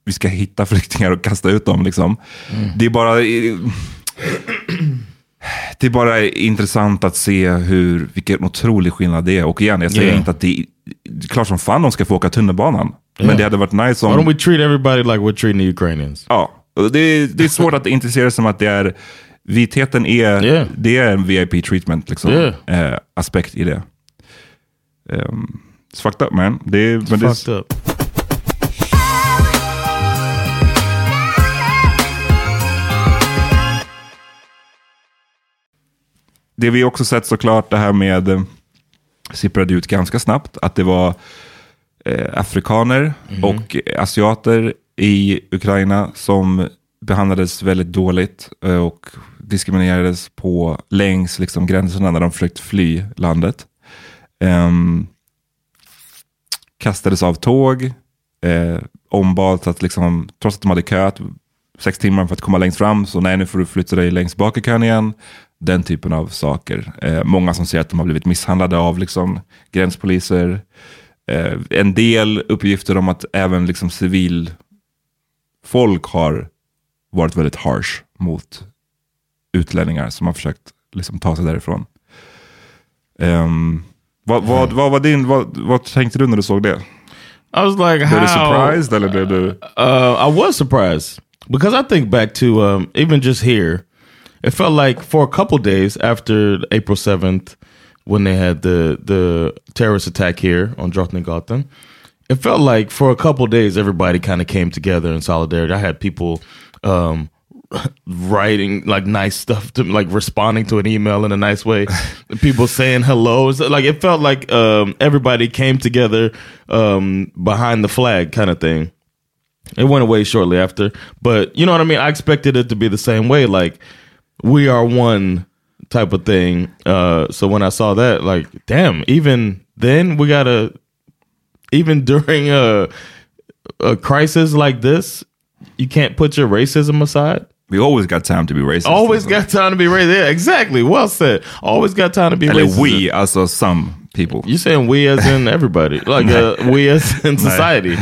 vi ska hitta flyktingar och kasta ut dem. Liksom. Mm. Det är bara det är bara intressant att se hur, vilken otrolig skillnad det är. Och igen, jag säger yeah. inte att det, det är klart som fan de ska få åka tunnelbanan. Yeah. Men det hade varit nice om... Why don't we treat everybody like we're treating the Ukrainians? Ja, det, det är svårt att intressera sig som att det är... Vitheten är, yeah. det är en VIP-treatment, liksom, eh, aspekt i det. Um, it's fucked up man. Det, it's men fucked det, up. Det vi också sett såklart, det här med, eh, sipprade ut ganska snabbt, att det var eh, afrikaner mm. och asiater i Ukraina som behandlades väldigt dåligt eh, och diskriminerades på längs liksom, gränserna när de försökte fly landet. Um, kastades av tåg, eh, ombads att liksom, trots att de hade köat sex timmar för att komma längst fram, så nej nu får du flytta dig längst bak i kön igen. Den typen av saker. Eh, många som säger att de har blivit misshandlade av liksom, gränspoliser. Eh, en del uppgifter om att även liksom, civilfolk har varit väldigt harsh mot utlänningar som har försökt liksom, ta sig därifrån. Um, vad, vad, vad, var din, vad, vad tänkte du när du såg det? I was like, how? Blev du surprised eller blev du? Uh, I was surprised because I think back to um, even just here it felt like for a couple days after April 7th, when they had the the terrorist attack here on Drottninggatan, it felt like for a couple days everybody kind of came together in solidarity. I had people um, [LAUGHS] writing like nice stuff to like responding to an email in a nice way. [LAUGHS] people saying hello. Like it felt like um, everybody came together um, behind the flag kind of thing. It went away shortly after, but you know what I mean. I expected it to be the same way. Like we are one type of thing. Uh, so when I saw that, like, damn, even then we gotta, even [LAUGHS] during a a crisis like this, you can't put your racism aside. We always got time to be racist. Always got time to be racist. Yeah, exactly. Well said. Always got time to be Eller racist. we, alltså some people. You saying we as in [LAUGHS] everybody, like uh, we as in society.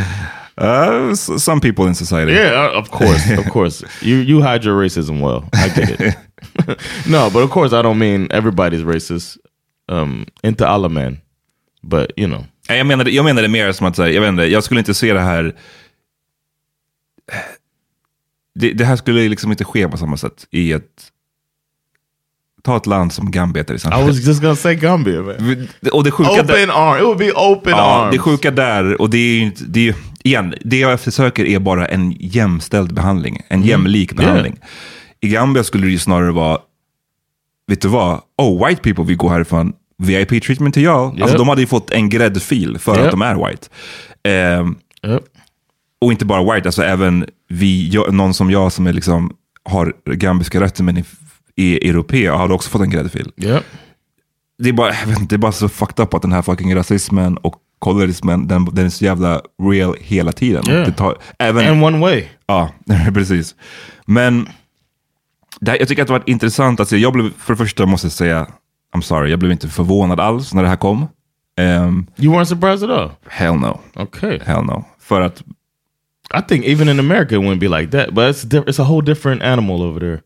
Uh, some people in society. Yeah, uh, of course, of course. You you hide your racism well. I get it. [LAUGHS] [LAUGHS] no, but of course I don't mean everybody's racist. Um, inte alla män, but you know. Jag menar, jag menar det mer som att, jag vet inte, jag skulle inte se det här... Det, det här skulle liksom inte ske på samma sätt i ett... Ta ett land som Gambia till I exempel. was just gonna say Gambia, man. Och det sjuka Open arm. It would be open Ja, arms. det sjuka där, och det är ju det är, igen, det jag eftersöker är bara en jämställd behandling, en jämlik behandling. I Gambia skulle det ju snarare vara, vet du vad, oh white people vill gå härifrån, VIP treatment till jag. Alltså Yep. de hade ju fått en gräddfil för Yep. att de är white. Ehm, Yep. och inte bara white, alltså även vi, jag, någon som jag som är liksom, har gambiska rötter men är, är europé, hade också fått en gräddfil det är, bara, vet det är bara så fucked up att den här fucking rasismen och kolorismen, den, den är så jävla real hela tiden. Yeah. Det tar, även, And one way. ja, [LAUGHS] precis. Men här, jag tycker att det varit intressant att se. Jag blev, för det första måste jag säga, I'm sorry, jag blev inte förvånad alls när det här kom. Um, You weren't surprised at all. hell no. Okay. Hell no. För att, I think even in America it wouldn't be like that, but it's it's a whole different animal over there.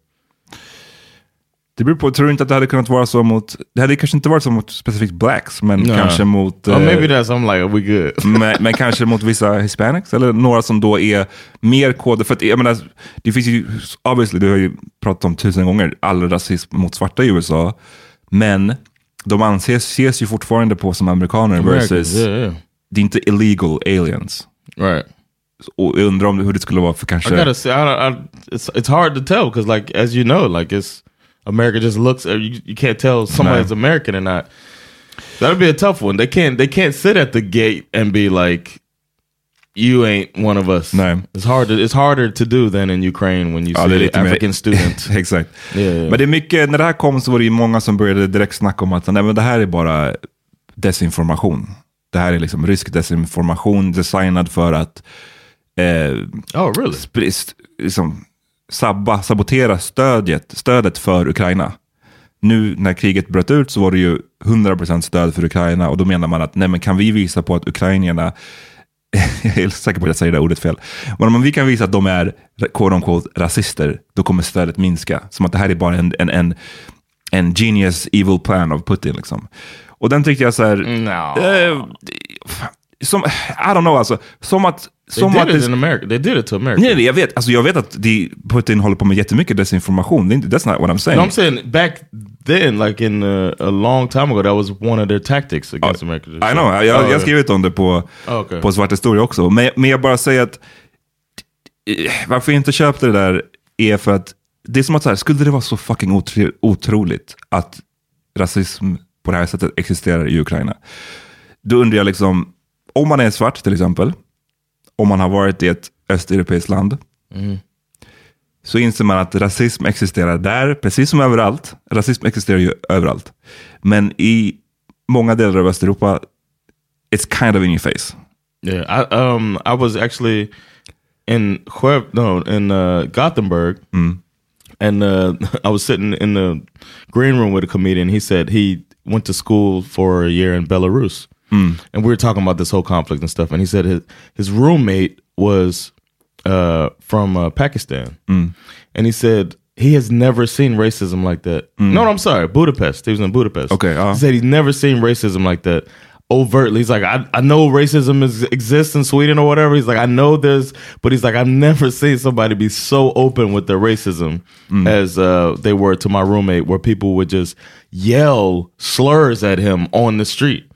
Det beror på, tror du inte att det hade kunnat vara så mot, det hade kanske inte varit så mot specifikt blacks, men No. kanske mot... Eh, maybe that's I'm like, are we good? men, men kanske mot vissa hispanics eller några som då är mer kodade. För att, jag menar, det finns ju, obviously, du har ju pratat om tusen gånger, all rasism mot svarta i USA. Men de anses ses ju fortfarande på som amerikaner versus, yeah, yeah. det är inte illegal aliens. Right. Och jag undrar om hur det skulle vara för I kanske... gotta say, I, I, it's it's hard to tell because, like, as you know, like it's America just looks. You, you can't tell somebody's American or not. That'll be a tough one. They can't. They can't sit at the gate and be like, "You ain't one of us." No. it's hard. It's harder to do than in Ukraine when you Ja, see mer- African student. [LAUGHS] Exakt. Yeah, yeah. Men det är mycket, när det här kom så var det ju många som började direkt snacka om att nej, men det här är bara desinformation. Det här är liksom rysk desinformation designad för att eh, oh, really? spri- liksom, sabba, sabotera stödet, stödet för Ukraina. Nu när kriget bröt ut så var det ju 100% stöd för Ukraina och då menar man att nej, men kan vi visa på att ukrainierna [LAUGHS] jag är säker på att jag säger det ordet fel. Men om vi kan visa att de är quote unquote, rasister, då kommer stödet minska. Som att det här är bara en, en, en, en genius evil plan av Putin. Liksom. Och den tyckte jag så här... No. eh, som, I don't know alltså. Som att... They Som did it in America. They did it to America. Nej, nej, jag vet, alltså jag vet att de, Putin håller på med jättemycket desinformation. That's not what I'm saying. No, I'm saying back then, like in uh, a long time ago, that was one of their tactics against America. I know, jag, jag har skrivit om det på, Oh, okay. på Svart historia också. Men, men jag bara säger att varför jag inte köpte det där är för att det är som att så här, skulle det vara så fucking otro, otroligt att rasism på det här sättet existerar i Ukraina. Då undrar jag liksom, om man är svart till exempel, om man har varit i ett östeuropeiskt land, så inser man att rasism existerar där, precis som överallt. Rasism existerar ju överallt. Men i många delar av Östeuropa, it's kind of in your face. Yeah, I um I was actually in Huev, no in uh, Gothenburg, and uh, [LAUGHS] I was sitting in the green room with a comedian. He said he went to school for a year in Belarus, and we were talking about this whole conflict and stuff. And he said his his roommate was uh, from uh, Pakistan, and he said he has never seen racism like that. No, I'm sorry, Budapest. He was in Budapest. Okay, uh. he said he's never seen racism like that overtly. He's like, I, I know racism is, exists in Sweden or whatever. He's like, I know there's, but he's like, I've never [LAUGHS] seen somebody be so open with their racism as uh, they were to my roommate, where people would just yell slurs at him on the street,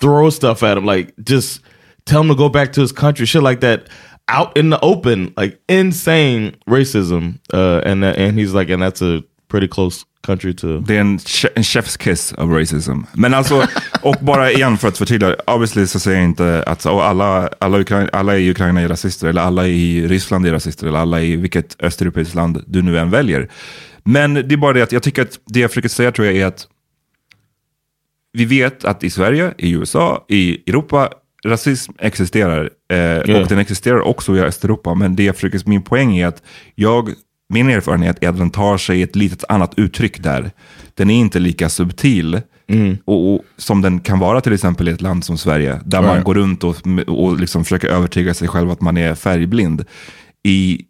throw stuff at him, like just tell him to go back to his country, shit like that. Out in the open, like insane racism, uh, and that, and he's like, and that's a pretty close country to. Det är en, en chef's kiss of racism. Men alltså, [LAUGHS] och bara igen för att förtydliga, obviously så säger jag inte att så, alla, alla, Ukraina, alla i Ukraina är rasister, eller alla i Ryssland är rasister, eller alla i vilket östeuropeiskt land du nu än väljer. Men det är bara det att jag tycker att det jag försöker säga tror jag är att vi vet att i Sverige, i USA, i Europa, rasism existerar. Eh, Och den existerar också i Östeuropa. Men det jag försöker, min poäng är att jag, min erfarenhet är att den tar sig ett litet annat uttryck där. Den är inte lika subtil och, och, som den kan vara till exempel i ett land som Sverige. Där man Right. går runt och, och liksom försöker övertyga sig själv att man är färgblind. I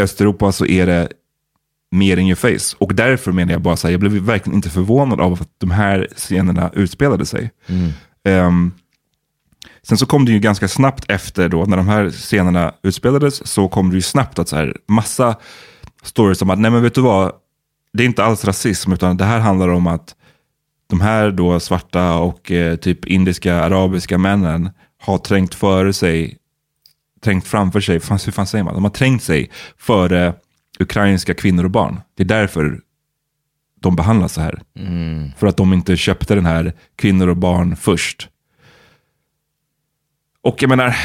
Östeuropa så är det mer in your face. Och därför menar jag bara så här, jag blev verkligen inte förvånad av att de här scenerna utspelade sig. Ehm, sen så kom det ju ganska snabbt efter då, när de här scenerna utspelades, så kom det ju snabbt att så här, massa stories om att, nej men vet du vad, det är inte alls rasism, utan det här handlar om att de här då svarta och eh, typ indiska, arabiska männen har trängt före sig, trängt framför sig, fan, hur fan säger man? De har trängt sig före ukrainska kvinnor och barn. Det är därför de behandlas så här. För att de inte köpte den här kvinnor och barn först. Och jag menar,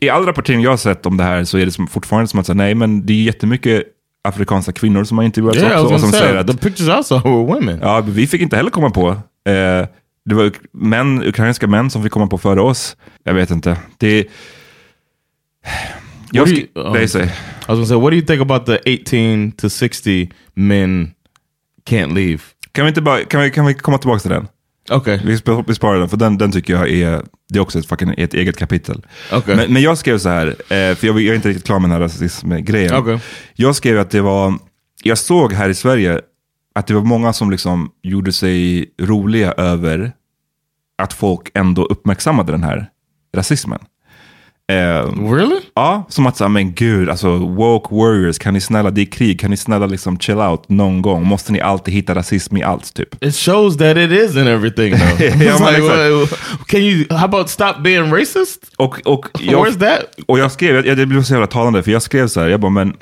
i all rapportering jag har sett om det här så är det som, fortfarande som att säga, nej men det är jättemycket afrikanska kvinnor som har intervjuats Yeah, också. Och som säger att the pictures saw were women. Ja, vi fick inte heller komma på. Eh, det var män, ukrainska män som fick komma på före oss. Jag vet inte. Det... What do you- um, Nej, säg. I was gonna say, what do you think about the 18 to 60 men can't leave? Kan vi, inte bara, kan, vi, kan vi komma tillbaka till den? Okay. Vi, sp- vi sparar den, för den, den tycker jag är, det är också ett, fucking, ett eget kapitel. Okej. Men, men jag skrev så här, eh, för jag, jag är inte riktigt klar med den här rasismgrejen. Okej. Jag skrev att det var, jag såg här i Sverige att det var många som liksom gjorde sig roliga över att folk ändå uppmärksammade den här rasismen. Eh, Really? Ja, som att säga, men gud, alltså woke warriors, kan ni snälla, det är krig, kan ni snälla liksom chill out någon gång? Måste ni alltid hitta rasism i allt typ? [LAUGHS] It shows that it is in everything, though. [LAUGHS] It's man, like, well, can you? How about stop being racist? Och, och, jag, Where's that? och jag skrev, jag, det blev så jävla talande, för jag skrev så här, jag bara, men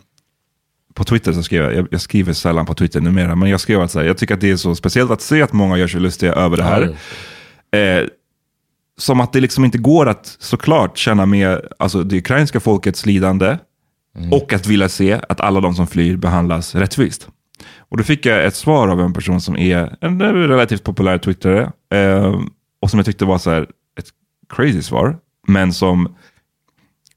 på Twitter så skrev jag, jag, skriver sällan på Twitter numera, men jag skrev att så här, jag tycker att det är så speciellt att se att många gör sig lustiga över det här. Eh, som att det liksom inte går att såklart känna med alltså, det ukrainska folkets lidande och att vilja se att alla de som flyr behandlas rättvist. Och då fick jag ett svar av en person som är en relativt populär twittrare eh, och som jag tyckte var så här, ett crazy svar, men som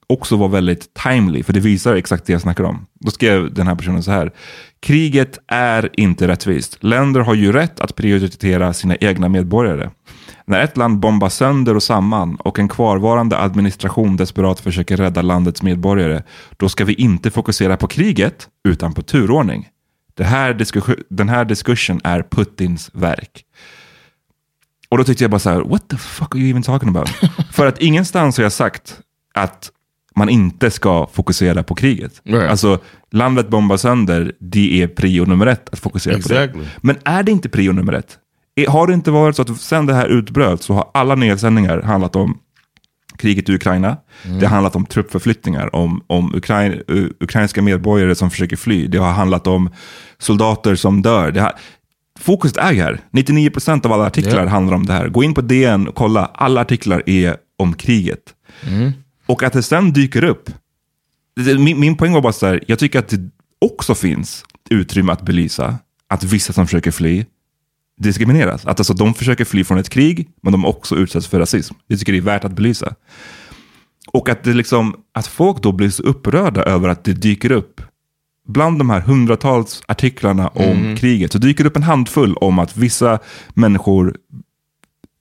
också var väldigt timely, för det visar exakt det jag snackar om. Då skrev den här personen så här. Kriget är inte rättvist. Länder har ju rätt att prioritera sina egna medborgare. När ett land bombas sönder och samman och en kvarvarande administration desperat försöker rädda landets medborgare, då ska vi inte fokusera på kriget, utan på turordning. Det här den här diskursen är Putins verk. Och då tyckte jag bara så här, what the fuck are you even talking about? [LAUGHS] För att ingenstans har jag sagt att man inte ska fokusera på kriget. Right. Alltså, landet bombas sönder, det är prio nummer ett att fokusera på Exactly. det. Men är det inte prio nummer ett? Har det inte varit så att sen det här utbröt så har alla nyhetssändningar handlat om kriget i Ukraina. Det har handlat om truppförflyttningar, om, om Ukrain, uh, ukrainska medborgare som försöker fly. Det har handlat om soldater som dör. Har, fokuset är här. 99% av alla artiklar Ja. handlar om det här. Gå in på DN och kolla. Alla artiklar är om kriget. Och att det sen dyker upp. Min, min poäng var bara så här, jag tycker att det också finns utrymme att belysa att vissa som försöker fly diskrimineras. Att alltså de försöker fly från ett krig, men de också utsätts för rasism. Jag tycker det är värt att belysa. Och att, det liksom, att folk då blir så upprörda över att det dyker upp bland de här hundratals artiklarna om kriget, så dyker det upp en handfull om att vissa människor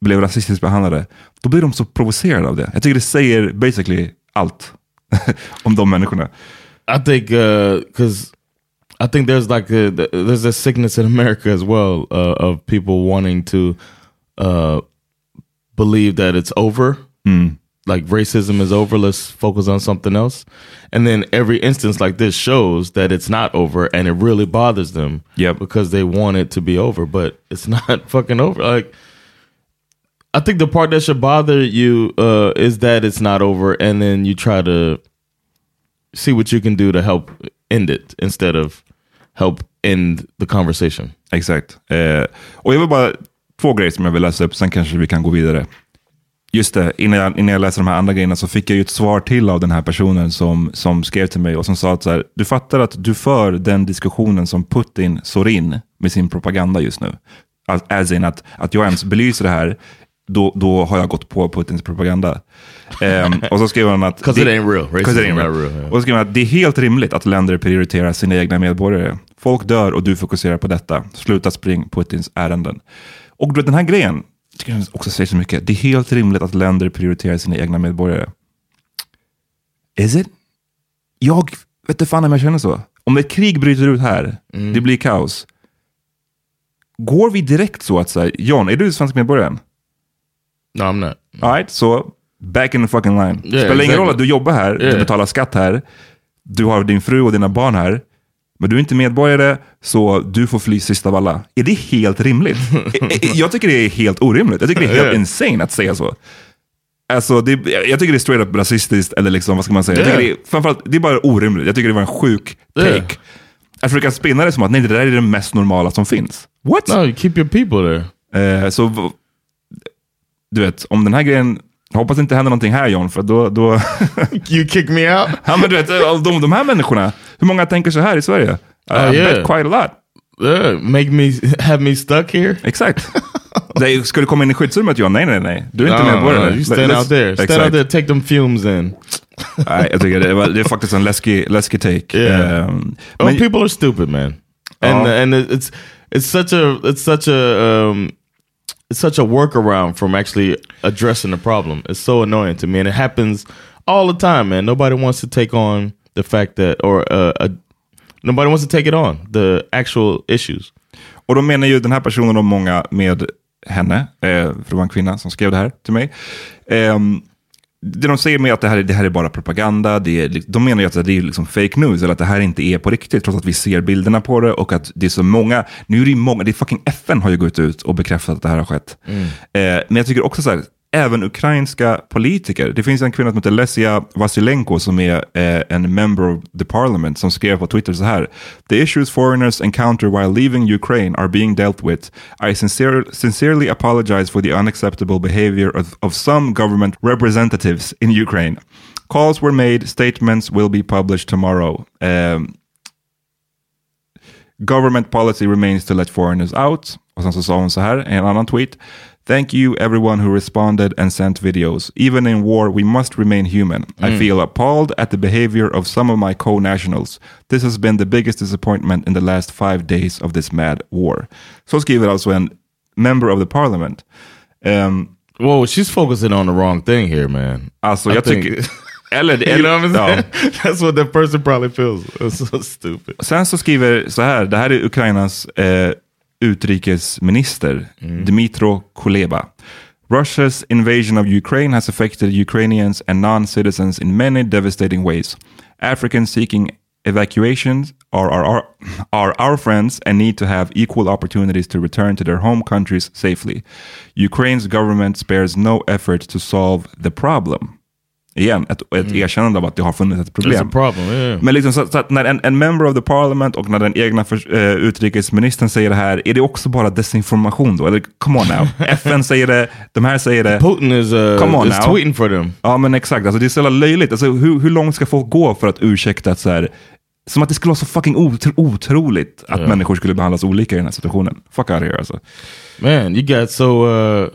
blev rasistiskt behandlade. Då blir de så provocerade av det. Jag tycker det säger basically allt [LAUGHS] om de människorna. I think because I think there's like a there's a sickness in America as well uh, of people wanting to uh, believe that it's over, like racism is over. Let's focus on something else, and then every instance like this shows that it's not over, and it really bothers them. Yeah, because they want it to be over, but it's [LAUGHS] not fucking over. Like. I think the part that should bother you uh, is that it's not over, and then you try to see what you can do to help end it instead of help end the conversation. Exakt. Eh, och jag vill bara två grejer som jag vill läsa upp, sen kanske vi kan gå vidare. Just det, innan jag, innan jag läser de här andra grejerna så fick jag ju ett svar till av den här personen som, som skrev till mig och som sa att så här, du fattar att du för den diskussionen som Putin sår in med sin propaganda just nu. As in att, att jag ens belyser det här, då, då har jag gått på Putins propaganda. Ehm, och så skrev han att... 'Cause it ain't real. it ain't real. real, yeah. Och så skrev han att det är helt rimligt att länder prioriterar sina egna medborgare. Folk dör och du fokuserar på detta. Sluta spring Putins ärenden. Och den här grejen, tycker jag också säger så mycket. Det är helt rimligt att länder prioriterar sina egna medborgare. Is it? Jag vet inte fan om jag känner så. Om ett krig bryter ut här, Mm. det blir kaos. Går vi direkt så att säga, John, är du svensk medborgare? No, I'm not. All right, så back in the fucking line. Yeah, Spelar ingen exactly. roll att du jobbar här, du Yeah. betalar skatt här, du har din fru och dina barn här, men du är inte medborgare, så du får fly sist av alla. Är det helt rimligt? [LAUGHS] Eh, eh, jag tycker det är helt orimligt. Jag tycker det är helt Yeah. insane att säga så. Alltså, det, jag tycker det är straight up rasistiskt, eller liksom, vad ska man säga? Jag Yeah. tycker det, är, framförallt, det är bara orimligt. Jag tycker det var en sjuk take. Yeah. Att försöka spinna det som att nej, det där är det mest normala som finns. What? No, keep your people there. Eh, så du vet, om den här grejen, jag hoppas det inte händer någonting här John, för då, då [LAUGHS] You kick me out? [LAUGHS] ja, men du vet, de, de här människorna, hur många tänker så här i Sverige? Oh, I yeah. bet quite a lot. Yeah, make me have me stuck here? Exakt. [LAUGHS] Ska du komma in i skyddsrummet John? Nej, nej, nej. Du är inte No, medborgare. no, you stand Let's- out there. Stand Exakt. out there, take them fumes in. Nej, jag tycker det, var, det är faktiskt en läskig, läskig take. Yeah. Ehm, Oh, men, people are stupid, man. And Oh. and it- it's it's such a it's such a um, it's such a workaround from actually addressing the problem. It's so annoying to me, and it happens all the time, man. Nobody wants to take on the fact that, or uh, a, nobody wants to take it on the actual issues. Och då menar ju den här personen och många med henne, eh, för det var en kvinna som skrev det här till mig. Ehm, det de säger med att det här, är- det här är bara propaganda, det är, li- de menar ju att det är liksom fake news, eller att det här inte är på riktigt, trots att vi ser bilderna på det och att det är så många, nu är det ju många, det är fucking FN har ju gått ut och bekräftat att det här har skett. Eh, men jag tycker också så här, även ukrainska politiker, det finns en kvinna som heter Lesia Vasilenko som är eh, en member of the parliament som skrev på Twitter så här. The issues foreigners encounter while leaving Ukraine are being dealt with. I sincere, sincerely apologize for the unacceptable behavior of, of some government representatives in Ukraine. Calls were made, statements will be published tomorrow. Um, Government policy remains to let foreigners out. Och sen så sa hon så här i en annan tweet. Thank you everyone who responded and sent videos. Even in war we must remain human. I feel appalled at the behavior of some of my co-nationals. This has been the biggest disappointment in the last five days of this mad war. Så skriver alltså en member of the parliament. Um, Whoa, she's focusing on the wrong thing here, man. alltså I jag think- tycker... [LAUGHS] Eller, [LAUGHS] you know what I'm ja. saying? [LAUGHS] That's what that person probably feels. It's so stupid. Sen så skriver så här, det här är Ukrainas eh, utrikesminister mm. Dmytro Kuleba. Russia's invasion of Ukraine has affected Ukrainians and non-citizens in many devastating ways. Africans seeking evacuations are, are our friends and need to have equal opportunities to return to their home countries safely. Ukraine's government spares no effort to solve the problem. Igen, ett, ett erkännande av att det har funnits ett problem. Problem, yeah. Men liksom så, så att när en, en member of the parliament och när den egna för, eh, utrikesministern säger det här, är det också bara desinformation då? Eller come on now. [LAUGHS] FN säger det, de här säger det. Putin is, uh, Come on is now. tweeting for them. Ja men exakt, alltså, det är så jävla löjligt. Alltså, hur, hur långt ska folk gå för att ursäkta att så här, som att det skulle vara så fucking otro, otroligt att människor skulle behandlas olika i den här situationen. Fuck out of here alltså. Man, you got so uh,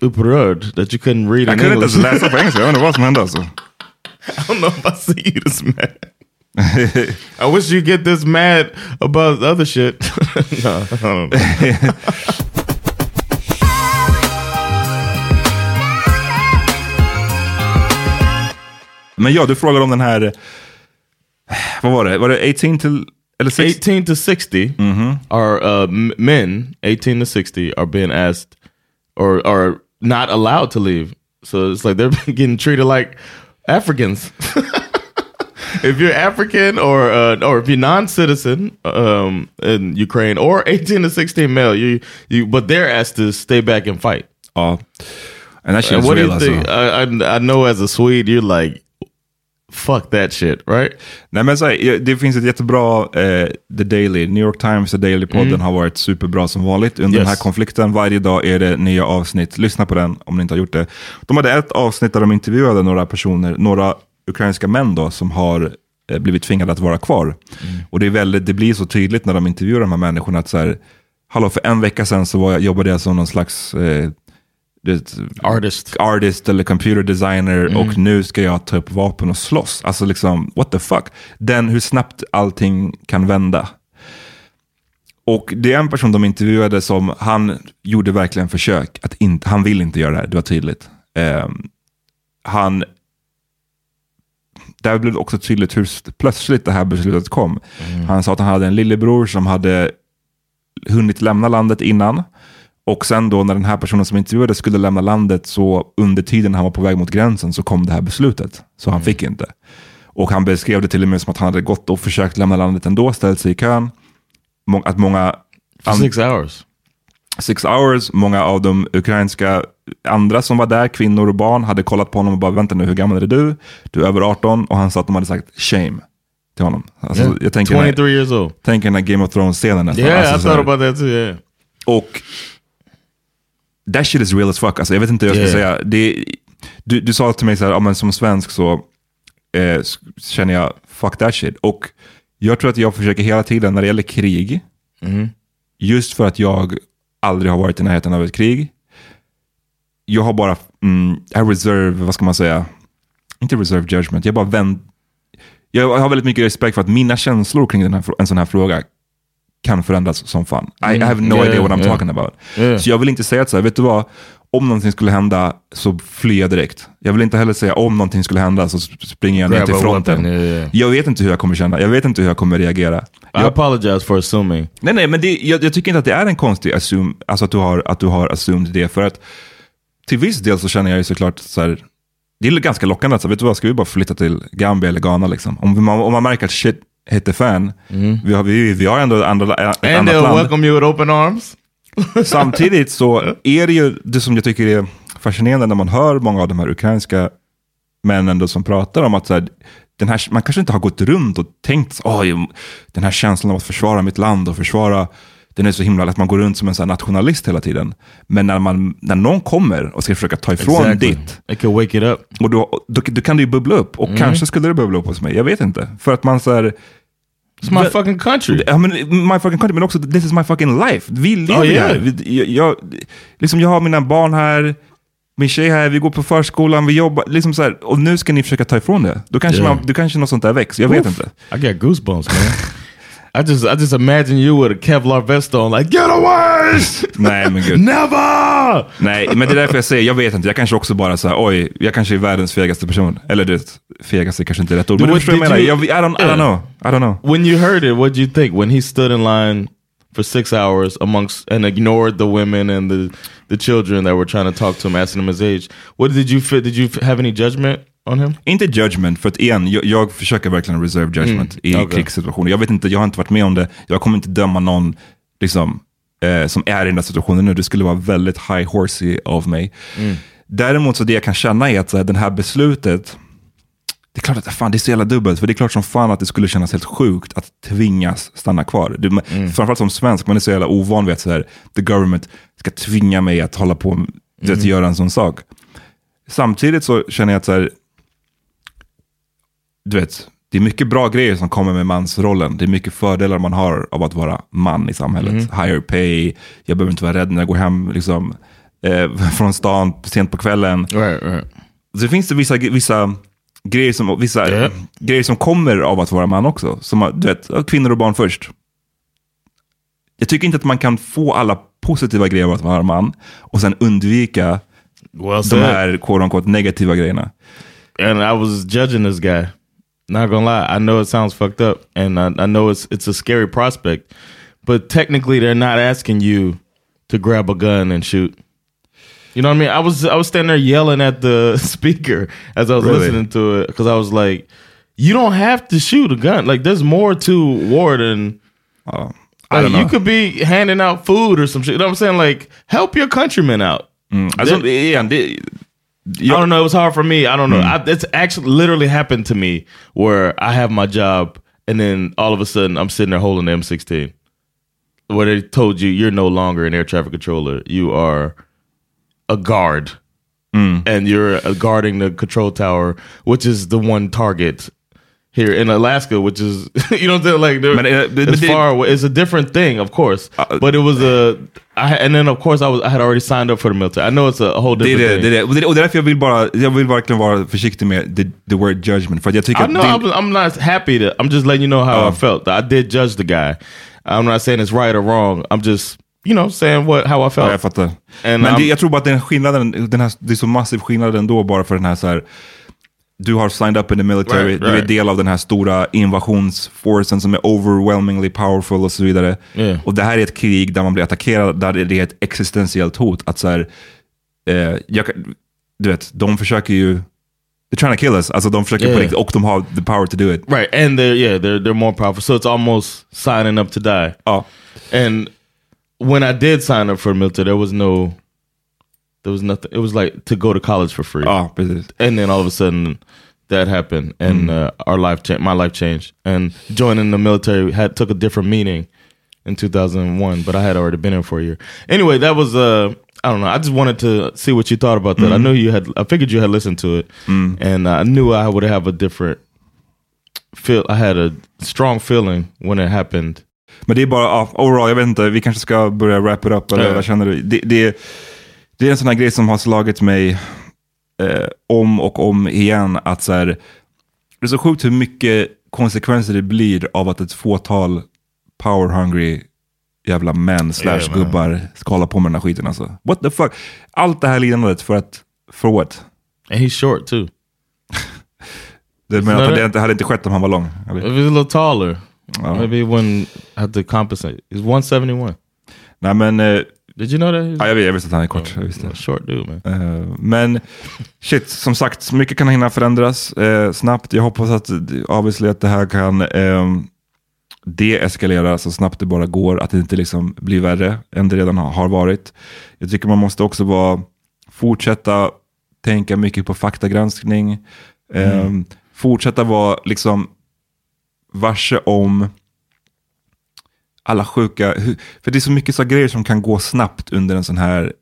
upprörd that you couldn't read Jag in kunde inte English. läsa på engelska, jag inte vad som hände alltså. I don't know if I see you this mad. I wish you get this mad about the other shit. [LAUGHS] no, I don't know. [LAUGHS] Men ja, du frågade om den här, vad var det? Var det 18 till, eller 60? 18 to 60 are uh, m- men 18 to 60 are being asked or are not allowed to leave. So it's like they're [LAUGHS] getting treated like africans. [LAUGHS] If you're african or uh, or if you're non-citizen um, in ukraine or 18 to 16 male you you but they're asked to stay back and fight. Ja. And that and shit's what do you think? I, I, I know as a swede you're like fuck that shit, right? Nej, men så här, det finns ett jättebra, eh, The Daily, New York Times, The Daily-podden har varit superbra som vanligt under Yes. den här konflikten. Varje dag är det nya avsnitt. Lyssna på den om ni inte har gjort det. De hade ett avsnitt där de intervjuade några personer, några ukrainska män då, som har eh, blivit tvingade att vara kvar. Och det, är väldigt, det blir så tydligt när de intervjuar de här människorna att så här, hallå, för en vecka sedan så var jag, jobbade jag som någon slags eh, Artist. artist eller computer designer och nu ska jag ta upp vapen och slåss. Alltså liksom, what the fuck? Den, hur snabbt allting kan vända. Och det är en person de intervjuade som, han gjorde verkligen försök att inte, han vill inte göra det här, det var tydligt. Ehm, han, där blev det också tydligt hur plötsligt det här beslutet kom. Han sa att han hade en lillebror som hade hunnit lämna landet innan. Och sen då när den här personen som intervjuades skulle lämna landet så under tiden han var på väg mot gränsen så kom det här beslutet. Så han fick inte. Och han beskrev det till och med som att han hade gått och försökt lämna landet ändå, ställt sig i kön. Må- Att många For six hours. Six Hours, många av de ukrainska andra som var där, kvinnor och barn, hade kollat på honom och bara vänta nu, hur gammal är du? Du är över 18 och han sa att de hade sagt shame till honom. Alltså, Yeah. Jag tänker 23 när, years old. tänker när Game of Thrones-scenen nästan. Yeah, alltså, I här- thought about that too. Yeah. och that shit is real as fuck. Alltså, jag vet inte hur jag ska Yeah. säga. Det, du, du sa till mig så här, ja, men som svensk så eh, känner jag fuck that shit. Och jag tror att jag försöker hela tiden när det gäller krig, just för att jag aldrig har varit i närheten av ett krig. Jag har bara, mm, I reserve, vad ska man säga, inte reserve judgment, jag bara vänd, jag har väldigt mycket respekt för att mina känslor kring den här, en sån här fråga kan förändras som fan. I, I have no Yeah, idea what I'm yeah. talking about. Yeah. Så jag vill inte säga att så här, vet du vad, om någonting skulle hända så flyr jag direkt. Jag vill inte heller säga om någonting skulle hända så sp- springer jag ner till fronten. yeah, yeah. Jag vet inte hur jag kommer känna, jag vet inte hur jag kommer reagera. I Jag, apologize for assuming. nej, nej, men det, jag, jag tycker inte att det är en konstig assume, alltså att du har, att du har assumed det. För att till viss del så känner jag ju såklart så här, det är ganska lockande att säga, vet du vad, ska vi bara flytta till Gambia eller Ghana liksom? Om man, om man märker att shit hit the fan, vi, har, vi, vi har ändå andra, ett Mm. And annat they'll land. welcome you with open arms. [LAUGHS] Samtidigt så är det ju det som jag tycker är fascinerande när man hör många av de här ukrainska männen då som pratar om att så här, den här, man kanske inte har gått runt och tänkt oj, den här känslan av att försvara mitt land och försvara den är så himla att man går runt som en sån nationalist hela tiden. Men när, man, när någon kommer och ska försöka ta ifrån ditt, It could wake it up. och då, då, då kan det ju bubbla upp. Och kanske skulle det bubbla upp hos mig, jag vet inte. För att man så här, It's my fucking country. Ja, men my fucking country, men också this is my fucking life. Vi lever Oh, yeah. här. Jag, jag, liksom jag har mina barn här, min tjej här, vi går på förskolan, vi jobbar. Liksom så här, och nu ska ni försöka ta ifrån det. Då kanske, Yeah. man, då kanske något sånt där väcks. Jag vet Oof. inte. I got goosebumps, man. [LAUGHS] I just, I just imagine you with a Kevlar vest on, like get away! [LAUGHS] Nej, men gud. Never! Nej, men det är därför jag säger, jag vet inte. Jag kanske också bara så här, oj, jag kanske är världens fegaste person. Eller du vet, fegaste kanske inte är rätt ord. Men Du, förstår vad jag menar. I, don't, I don't know. I don't know. When you heard it, what did you think when he stood in line for six hours amongst and ignored the women and the the children that were trying to talk to him, asking him his age? What did you fit? Did you have any judgment on him? Inte judgment, för att igen, jag, jag försöker verkligen reserve judgment i okej. krigssituationer. Jag vet inte, jag har inte varit med om det. Jag kommer inte döma någon liksom, eh, som är i den här situationen nu. Det skulle vara väldigt high horsey av mig. Däremot så det jag kan känna är att så här, det här beslutet, det är klart att fan, det är så jävla dubbelt. För det är klart som fan att det skulle kännas helt sjukt att tvingas stanna kvar. Du, Framförallt som svensk, man är så jävla ovan vid att så här, the government ska tvinga mig att hålla på med att göra en sån sak. Samtidigt så känner jag att så här, du vet, det är mycket bra grejer som kommer med mansrollen. Det är mycket fördelar man har av att vara man i samhället. Higher pay, jag behöver inte vara rädd när jag går hem liksom, eh, [LAUGHS] från stan sent på kvällen. Right, right. Så finns det vissa, vissa, grejer, som, vissa Ja. grejer som kommer av att vara man också. Som du vet, kvinnor och barn först. Jag tycker inte att man kan få alla positiva grejer av att vara man och sen undvika Well de här quote unquote, negativa grejerna. and I was judging this guy. Not gonna lie, I know it sounds fucked up, and I, I know it's it's a scary prospect, but technically they're not asking you to grab a gun and shoot. You know what I mean? I was I was standing there yelling at the [LAUGHS] speaker as I was Really? listening to it because I was like, "You don't have to shoot a gun. Like, there's more to war than Ja, I like, don't know. you could be handing out food or some shit. You know what I'm saying? Like, help your countrymen out. Mm, igen, det, I don't know. It was hard for me. I don't know. Hmm. I, it's actually literally happened to me where I have my job and then all of a sudden I'm sitting there holding the M16. Where they told you you're no longer an air traffic controller. You are a guard. Hmm. And you're guarding the control tower, which is the one target here in Alaska, which is, [LAUGHS] you know? Like, they're- eh, det- it's det- far away. It's a different thing, of course. Uh, but it was a, I, and then of course I was, I had already signed up for the military. I know it's a whole Det är different det, thing. det, är det. Och det. Är därför jag vill, bara, jag vill verkligen vara försiktig med the, the word judgment. För att jag tycker I know din, I'm, I'm not happy to. I'm just letting you know how Oh. I felt. I did judge the guy. I'm not saying it's right or wrong. I'm just, you know, saying what how I felt. Ja, jag fattar. And Men det, jag tror bara att den skillnaden, den här, det är så massiv skillnad ändå bara för den här så här, du har signed up in the military, Right, du är del av den här stora invasionsforcen som är overwhelmingly powerful och så vidare. Yeah. Och det här är ett krig där man blir attackerad, där det är ett existentiellt hot. Att så här, eh, jag, du vet, de försöker ju, they're trying to kill us, alltså de försöker på Yeah. riktigt, och de har the power to do it. right, and they're yeah, they're they're more powerful. So it's almost signing up to die. Ja. And when I did sign up for the military, there was no, there was nothing. It was like to go to college for free. Precis. and then all of a sudden that happened and uh, our life cha- my life changed and joining the military had took a different meaning in 2001 but i had already been in for a year anyway that was uh i don't know i just wanted to see what you thought about that i knew you had i figured you had listened to it and i knew i would have a different feel i had a strong feeling when it happened Men det är bara, ja, overall, jag vet inte, vi kanske ska börja wrap it up, eller Ja. vad känner du? Det, det, det är en sån här grej som har slagit mig eh, om och om igen, att så här, det är så sjukt hur mycket konsekvenser det blir av att ett fåtal power hungry jävla män slash Yeah, gubbar ska hålla på med den här skiten alltså. What the fuck? Allt det här lidandet för att, for what? and he's short too [LAUGHS] Det, menar att det inte hade inte skett om han var lång. eller? if he's a little taller Ja. maybe he wouldn't have to compensate he's 171 Nej men, eh, did you know that ja, jag, vet, jag visste att han är kort. Jag visste. a short dude man Eh, Men shit, som sagt, mycket kan hinna förändras eh, snabbt. Jag hoppas att, obviously, att det här kan eh, deeskalera så snabbt det bara går. Att det inte liksom blir värre än det redan har, varit. Jag tycker man måste också vara, fortsätta tänka mycket på faktagranskning. Eh, Fortsätta vara liksom varse om alla sjuka, för det är så mycket så grejer som kan gå snabbt under en sån här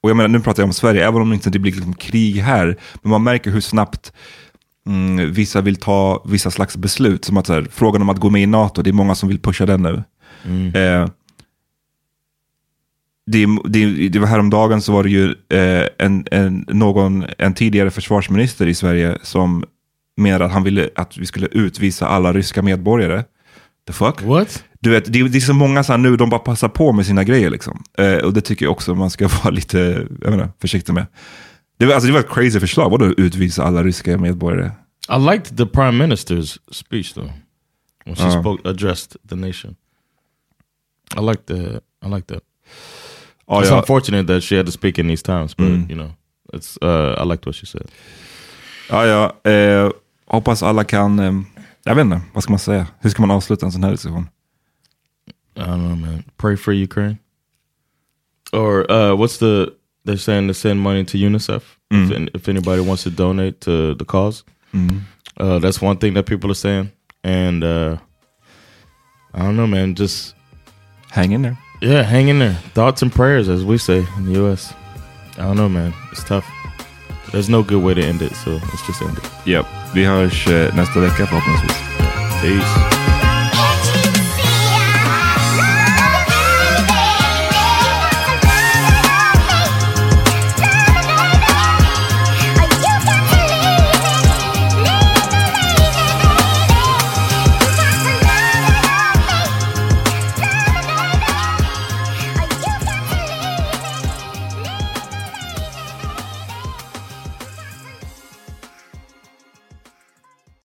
och jag menar, nu pratar jag om Sverige, även om det inte blir liksom krig här, men man märker hur snabbt mm, vissa vill ta vissa slags beslut. Som att så här, frågan om att gå med i NATO, det är många som vill pusha den nu. Eh, det, det, det var häromdagen så var det ju eh, en, en, någon, en tidigare försvarsminister i Sverige som menade att han ville att vi skulle utvisa alla ryska medborgare. The fuck? what Du vet, det, det är så många så här nu, de bara passar på med sina grejer. Liksom. Eh, och det tycker jag också man ska [LAUGHS] vara lite jag menar, försiktig med. Det var, alltså, det var ett crazy förslag, vadå utvisa alla ryska medborgare? I liked the prime minister's speech though, when she Uh. spoke addressed the nation. I like the I like that. Ja, it's ja, unfortunate that she had to speak in these times, but Mm. you know, it's uh, I liked what she said. ja, ja eh, hoppas alla kan, eh, jag vet inte, vad ska man säga? Hur ska man avsluta en sån här diskussion? I don't know, man. Pray for Ukraine, or uh, what's the? They're saying to send money to UNICEF if, an- if anybody wants to donate to the cause. Uh, that's one thing that people are saying, and uh, I don't know, man. Just Hang in there. Yeah, hang in there. Thoughts and prayers, as we say in the U.S. I don't know, man. It's tough. There's no good way to end it, so let's just end it. Yep. Vi hörs nästa vecka förhoppningsvis. Peace.